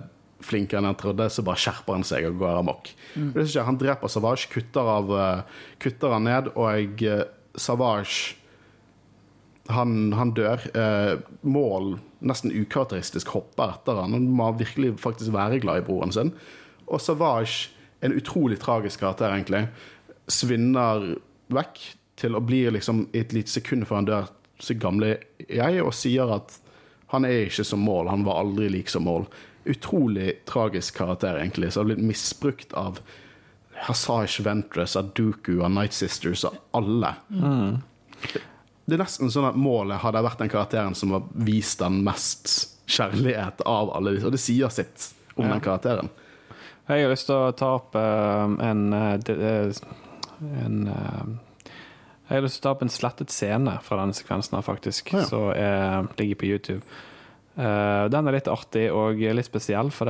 flinkere enn han trodde, så bare skjerper han seg og går amok. Jeg, Han dreper Savage, kutter, av, eh, kutter han ned, og eh, Savage han, han dør. Eh, mål, nesten ukarakteristisk, hopper etter han. Han må virkelig faktisk være glad i broren sin. Og Savage, en utrolig tragisk karakter, egentlig, svinner vekk til å bli liksom i et lite sekund før han dør, så gamle jeg, og sier at han er ikke som mål, han var aldri lik som mål. Utrolig tragisk karakter, egentlig, som har blitt misbrukt av Hasaj Ventress, av Duku, av Night Sisters, av alle. Det er nesten sånn at målet hadde vært den karakteren som har vist den mest kjærlighet av alle disse, og det sier sitt om Ja. den karakteren. Jeg har lyst til å ta opp eh, en, eh, eh, en Jeg har lyst til å ta opp en slettet scene fra denne sekvensen, her faktisk, Ja. som er- ligger på YouTube. Den er litt artig og litt spesiell, for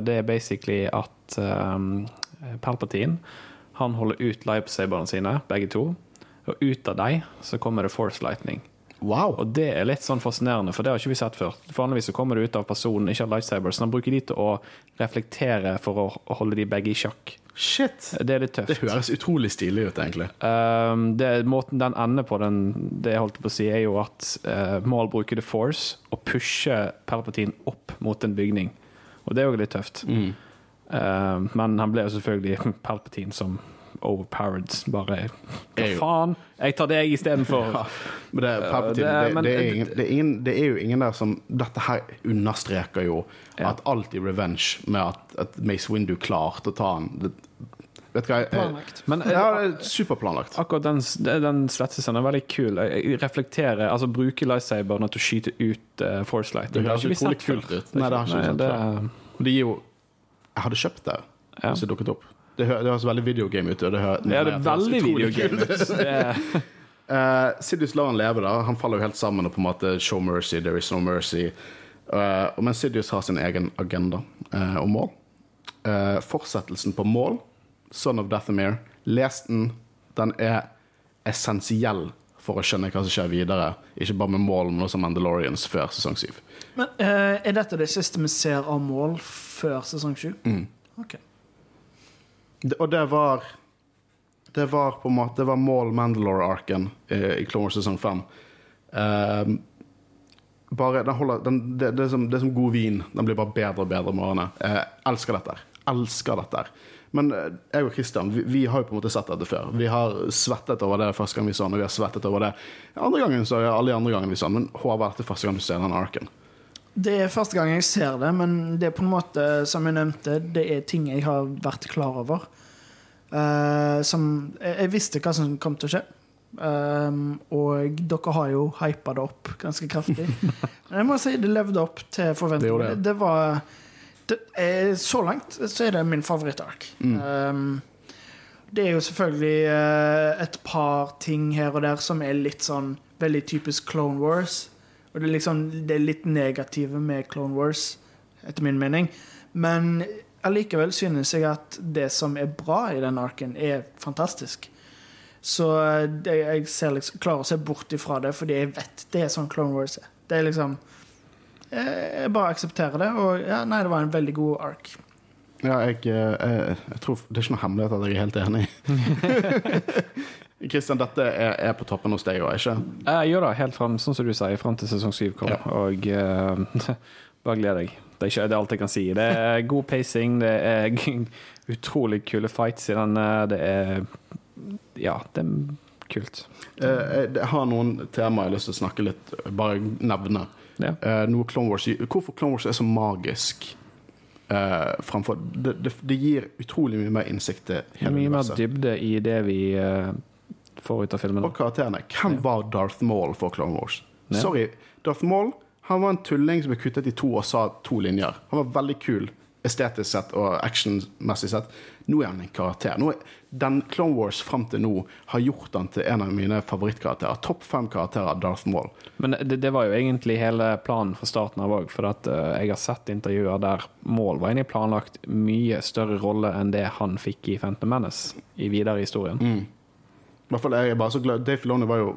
det er basically at Palpatine han holder ut lightsaberne sine, begge to, og ut av dem så kommer det Force Lightning. Wow! Og det er litt sånn fascinerende, for det har ikke vi sett før. Vanligvis så kommer det ut av personen ikke av lightsabers, så han bruker de til å reflektere for å å holde de begge i sjakk. Shit! Det er litt tøft. Det høres utrolig stilig ut, egentlig. Um, det, måten den ender på, den, det jeg holdt på å si, er jo at uh, Mal bruker The Force og pusher Palpatine opp mot en bygning. Og det er jo litt tøft. Mm. Uh, men han ble jo selvfølgelig Palpatine som overpowered. Bare Hva faen? Jeg tar deg istedenfor. Ja, men det, det det, det, er ingen, det, er ingen, det er jo ingen der som Dette her understreker jo Ja. at alt i Revenge med at, at Mace Windu klarte å ta han det, Vet du hva jeg, Planlagt. Men eh, Ja, det er superplanlagt. Akkurat den, den svetsescenen er veldig kul. Jeg reflekterer, altså Bruke lightsaberen til å skyte ut uh, Force Light. Det høres ikke utrolig kult ut. Nei, det har ikke vi Nei, sett før. Jo Jeg hadde kjøpt det Ja. hvis det dukket opp. Det, hø- det høres veldig videogame ut. og Det, hø- Ja, det er veldig videogame. ut. Uh, Sidious lar han leve, da. Han faller jo helt sammen og på en måte show mercy, there is no mercy. Uh, men Sidious har sin egen agenda uh, og mål. Uh, fortsettelsen på mål, Son of Dathomir, les den. Den er essensiell for å skjønne hva som skjer videre. Ikke bare med mål, men også Mandalorians før sesong syv. Men uh, Er dette det siste vi ser av mål før sesong sju? Mm. Ok. Og det var Det var på en måte Det var mål Mandalore-arken eh, i Clone Wars sesong fem. Ehm, bare, den holder, den, det, det, er som, det er som god vin. Den blir bare bedre og bedre med årene. Jeg elsker dette. Elsker dette. Men eh, jeg og Christian vi, vi har jo på en måte sett dette før. Vi har svettet over det første gang vi så den, og vi har svettet over det andre gangen så alle andre gangen vi så den. Men Håvard, dette første gang du ser den arken. Det er første gang jeg ser det, men det er på en måte, som jeg nevnte, det er ting jeg har vært klar over. Uh, som jeg, jeg visste hva som kom til å skje. Um, og dere har jo hypa det opp ganske kraftig. Men jeg må si det levde opp til forventningene. det. Det, det var det er, Så langt så er det min favorittark. Um, det er jo selvfølgelig uh, et par ting her og der som er litt sånn veldig typisk Clone Wars. Og det er liksom det er litt negative med Clone Wars, etter min mening. Men allikevel synes jeg at det som er bra i den arken, er fantastisk. Så eh, det, jeg ser liksom, klarer å se bort ifra det, fordi jeg vet det er sånn Clone Wars er. Det er liksom Jeg jeg bare aksepterer det, og ja, nei, det var en veldig god ark. Ja, jeg, eh, jeg, jeg tror Det er ikke noe hemmelighet at jeg er helt enig. Kristian, dette er, er på toppen hos deg òg, ikke? Eh, jo da, helt fram, sånn som du sier, fram til sesong syv kom. Ja. Og uh, bare gled deg. Det er, ikke, det er alt jeg kan si. Det er god pacing, det er utrolig kule fights i denne. Det er Ja, det er kult. Eh, Jeg har noen temaer jeg har lyst til å snakke litt Bare nevne. Ja. Eh, Clone Wars, hvorfor Clone Wars er så magisk Uh, framfor det, det, det gir utrolig mye mer innsikt til hele universet. mye mer dybde i det vi eh, får ut av filmen. Og karakterene. Hvem var Darth Maul for Clone Wars? Sorry, Darth Maul han var en tulling som ble kuttet i to og sa to linjer. Han var veldig kul estetisk sett og actionmessig sett. Nå er han en karakter. Er, den Clone Wars fram til nå har gjort han til en av mine favorittkarakterer. Topp fem karakterer av Darth Maul. Men det, det var jo egentlig hele planen fra starten av òg. For at, uh, jeg har sett intervjuer der Maul var egentlig planlagt mye større rolle enn det han fikk i Phantom Menace i videre historien. I hvert fall er jeg bare så glad Dave Filoni var jo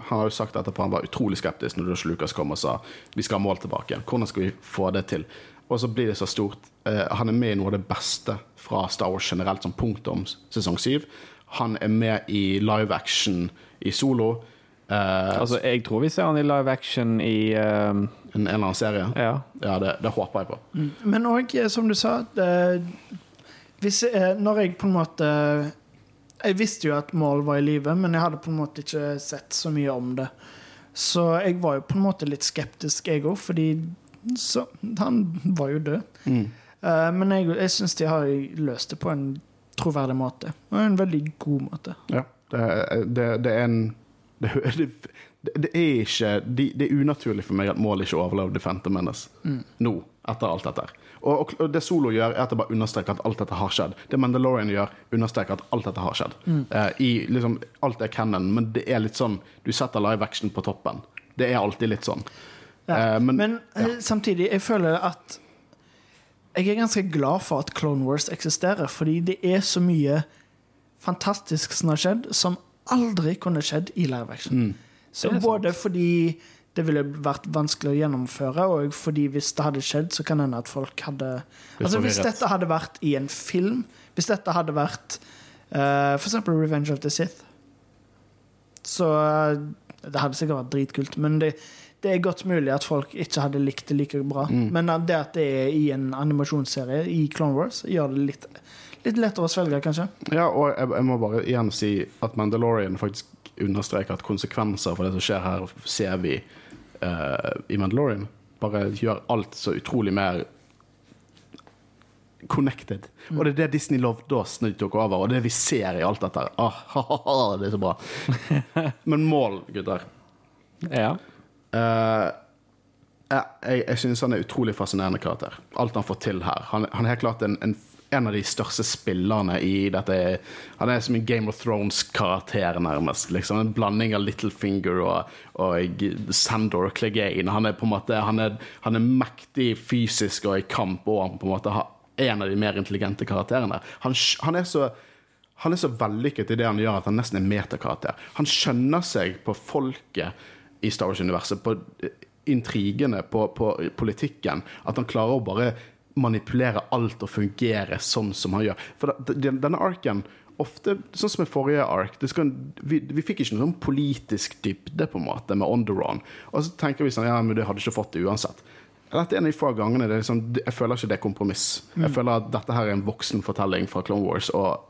han har jo sagt etterpå han var utrolig skeptisk når George Lucas kom og sa vi skal ha mål tilbake. Hvordan skal vi få det til? Og så blir det så stort. Eh, han er med i noe av det beste fra Star Wars generelt, som punktum sesong syv. Han er med i live action i Solo. Eh, Altså, jeg tror vi ser han i live action i eh, en, en eller annen serie. Ja. Ja, det, det håper jeg på. Men òg, som du sa det, hvis, eh, Når jeg på en måte Jeg visste jo at Mål var i live, men jeg hadde på en måte ikke sett så mye om det. Så jeg var jo på en måte litt skeptisk, jeg òg, fordi så, han var jo død. Mm. Uh, men jeg, jeg syns de har løst det på en troverdig måte. Og en veldig god måte. Ja. Det, det, det er en det, det, er ikke de, Det er unaturlig for meg at Maul ikke overlevde Phantom Menace nå, etter alt dette. her. Og, og, det Solo gjør, er at det bare understreker at alt dette har skjedd. Det Mandalorian gjør, understreker at alt dette har skjedd. Eh, I liksom Alt er canon, men det er litt sånn Du setter live action på toppen. Det er alltid litt sånn. Ja. Uh, men- men ja. samtidig, jeg føler at Jeg er ganske glad for at Clone Wars eksisterer, fordi det er så mye fantastisk som har skjedd, som aldri kunne skjedd i live action. Mm. Så er sant. både fordi det ville vært vanskelig å gjennomføre, og fordi hvis det hadde skjedd, så kan det hende at folk hadde Altså Hvis dette hadde vært i en film, hvis dette hadde vært uh, for eksempel Revenge of the Sith, så uh, Det hadde sikkert vært dritkult, men det, det er godt mulig at folk ikke hadde likt det like bra. Mm. Men det at det er i en animasjonsserie i Clone Wars, gjør det litt, litt lettere å svelge, kanskje. Ja, og jeg, jeg må bare igjen si at Mandalorian faktisk understreker at konsekvenser for det som skjer her, ser vi eh, i Mandalorian. Bare gjør alt så utrolig mer connected. Og det er det Disney lovde oss når de tok over, og det vi ser i alt dette. Ah, ha, ha, ha, det er så bra. Men mål, gutter. Ja. Uh, ja, jeg jeg synes han er utrolig fascinerende karakter. Alt han får til her. Han, han er helt klart en, en, en av de største spillerne i dette. Han er som en Game of Thrones-karakter, nærmest. Liksom En blanding av Littlefinger og, og Sandor Clegane. Han er på en måte Han er, han er mektig fysisk og i kamp, og han på en måte er en av de mer intelligente karakterene. Han, han er så han er så vellykket i det han gjør at han nesten er metakarakter. Han skjønner seg på folket i Star Wars-universet, på intrigene, på, på politikken. At han klarer å bare manipulere alt og fungere sånn som han gjør. For denne arken Ofte, sånn som i forrige ark, det skal, vi, vi fikk ikke noe sånn politisk dybde på en måte med Onderon. Og så tenker vi sånn, ja, men du hadde ikke fått det uansett. Dette er en av de få gangene det liksom, jeg føler ikke det er kompromiss. Jeg føler at dette her er en voksen fortelling fra Clone Wars, og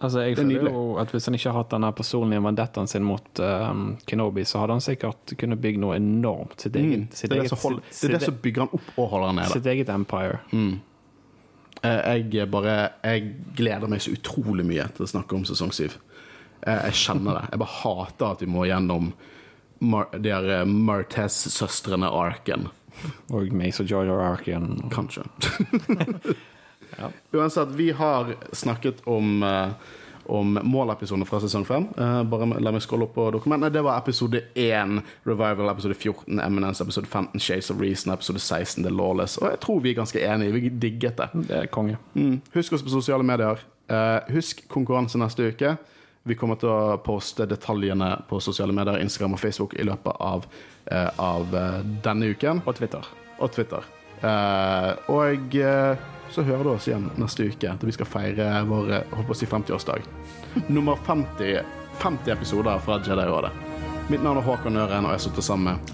Altså, jeg er føler nydelig. jo at Hvis han ikke har hatt denne personlige vendettaen sin mot um, Kenobi, så hadde han sikkert kunnet bygge noe enormt. Sitt Mm, sitt det, er det, eget, hold, sitt, det er det som bygger han opp og holder han nede. sitt eget empire. Mm. Jeg bare Jeg gleder meg så utrolig mye til å snakke om sesong syv. Eh, Jeg kjenner det. Jeg bare hater at vi må gjennom Mar de eh, Martez-søstrene-arken. Og Mace og Georgia Arken. Kanskje. Ja. Uansett, vi har snakket om eh, om målepisoden fra sesong 5. bare la meg skåle opp på dokumentene. Det var episode 1 Revival, episode 14 Eminence, episode 15 Shades of Reason, episode 16 The Lawless. Og jeg tror vi er ganske enige. Vi digget det. Det er konge. Mm. Husk oss på sosiale medier. Uh, husk konkurranse neste uke. Vi kommer til å poste detaljene på sosiale medier, Instagram og Facebook i løpet av, uh, av eh, denne uken. Og Twitter. Og Twitter. Eh, og eh, så hører du oss igjen neste uke, da vi skal feire vår holdt på å si 50-årsdag. Nummer 50, 50 episoder fra Jedi-rådet. Mitt navn er Håkon Øren, og jeg sitter sammen med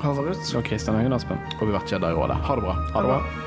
Og Kristian Øyen Aspen. og vi har vært Jedi-rådet. Ha det bra. Ha det bra.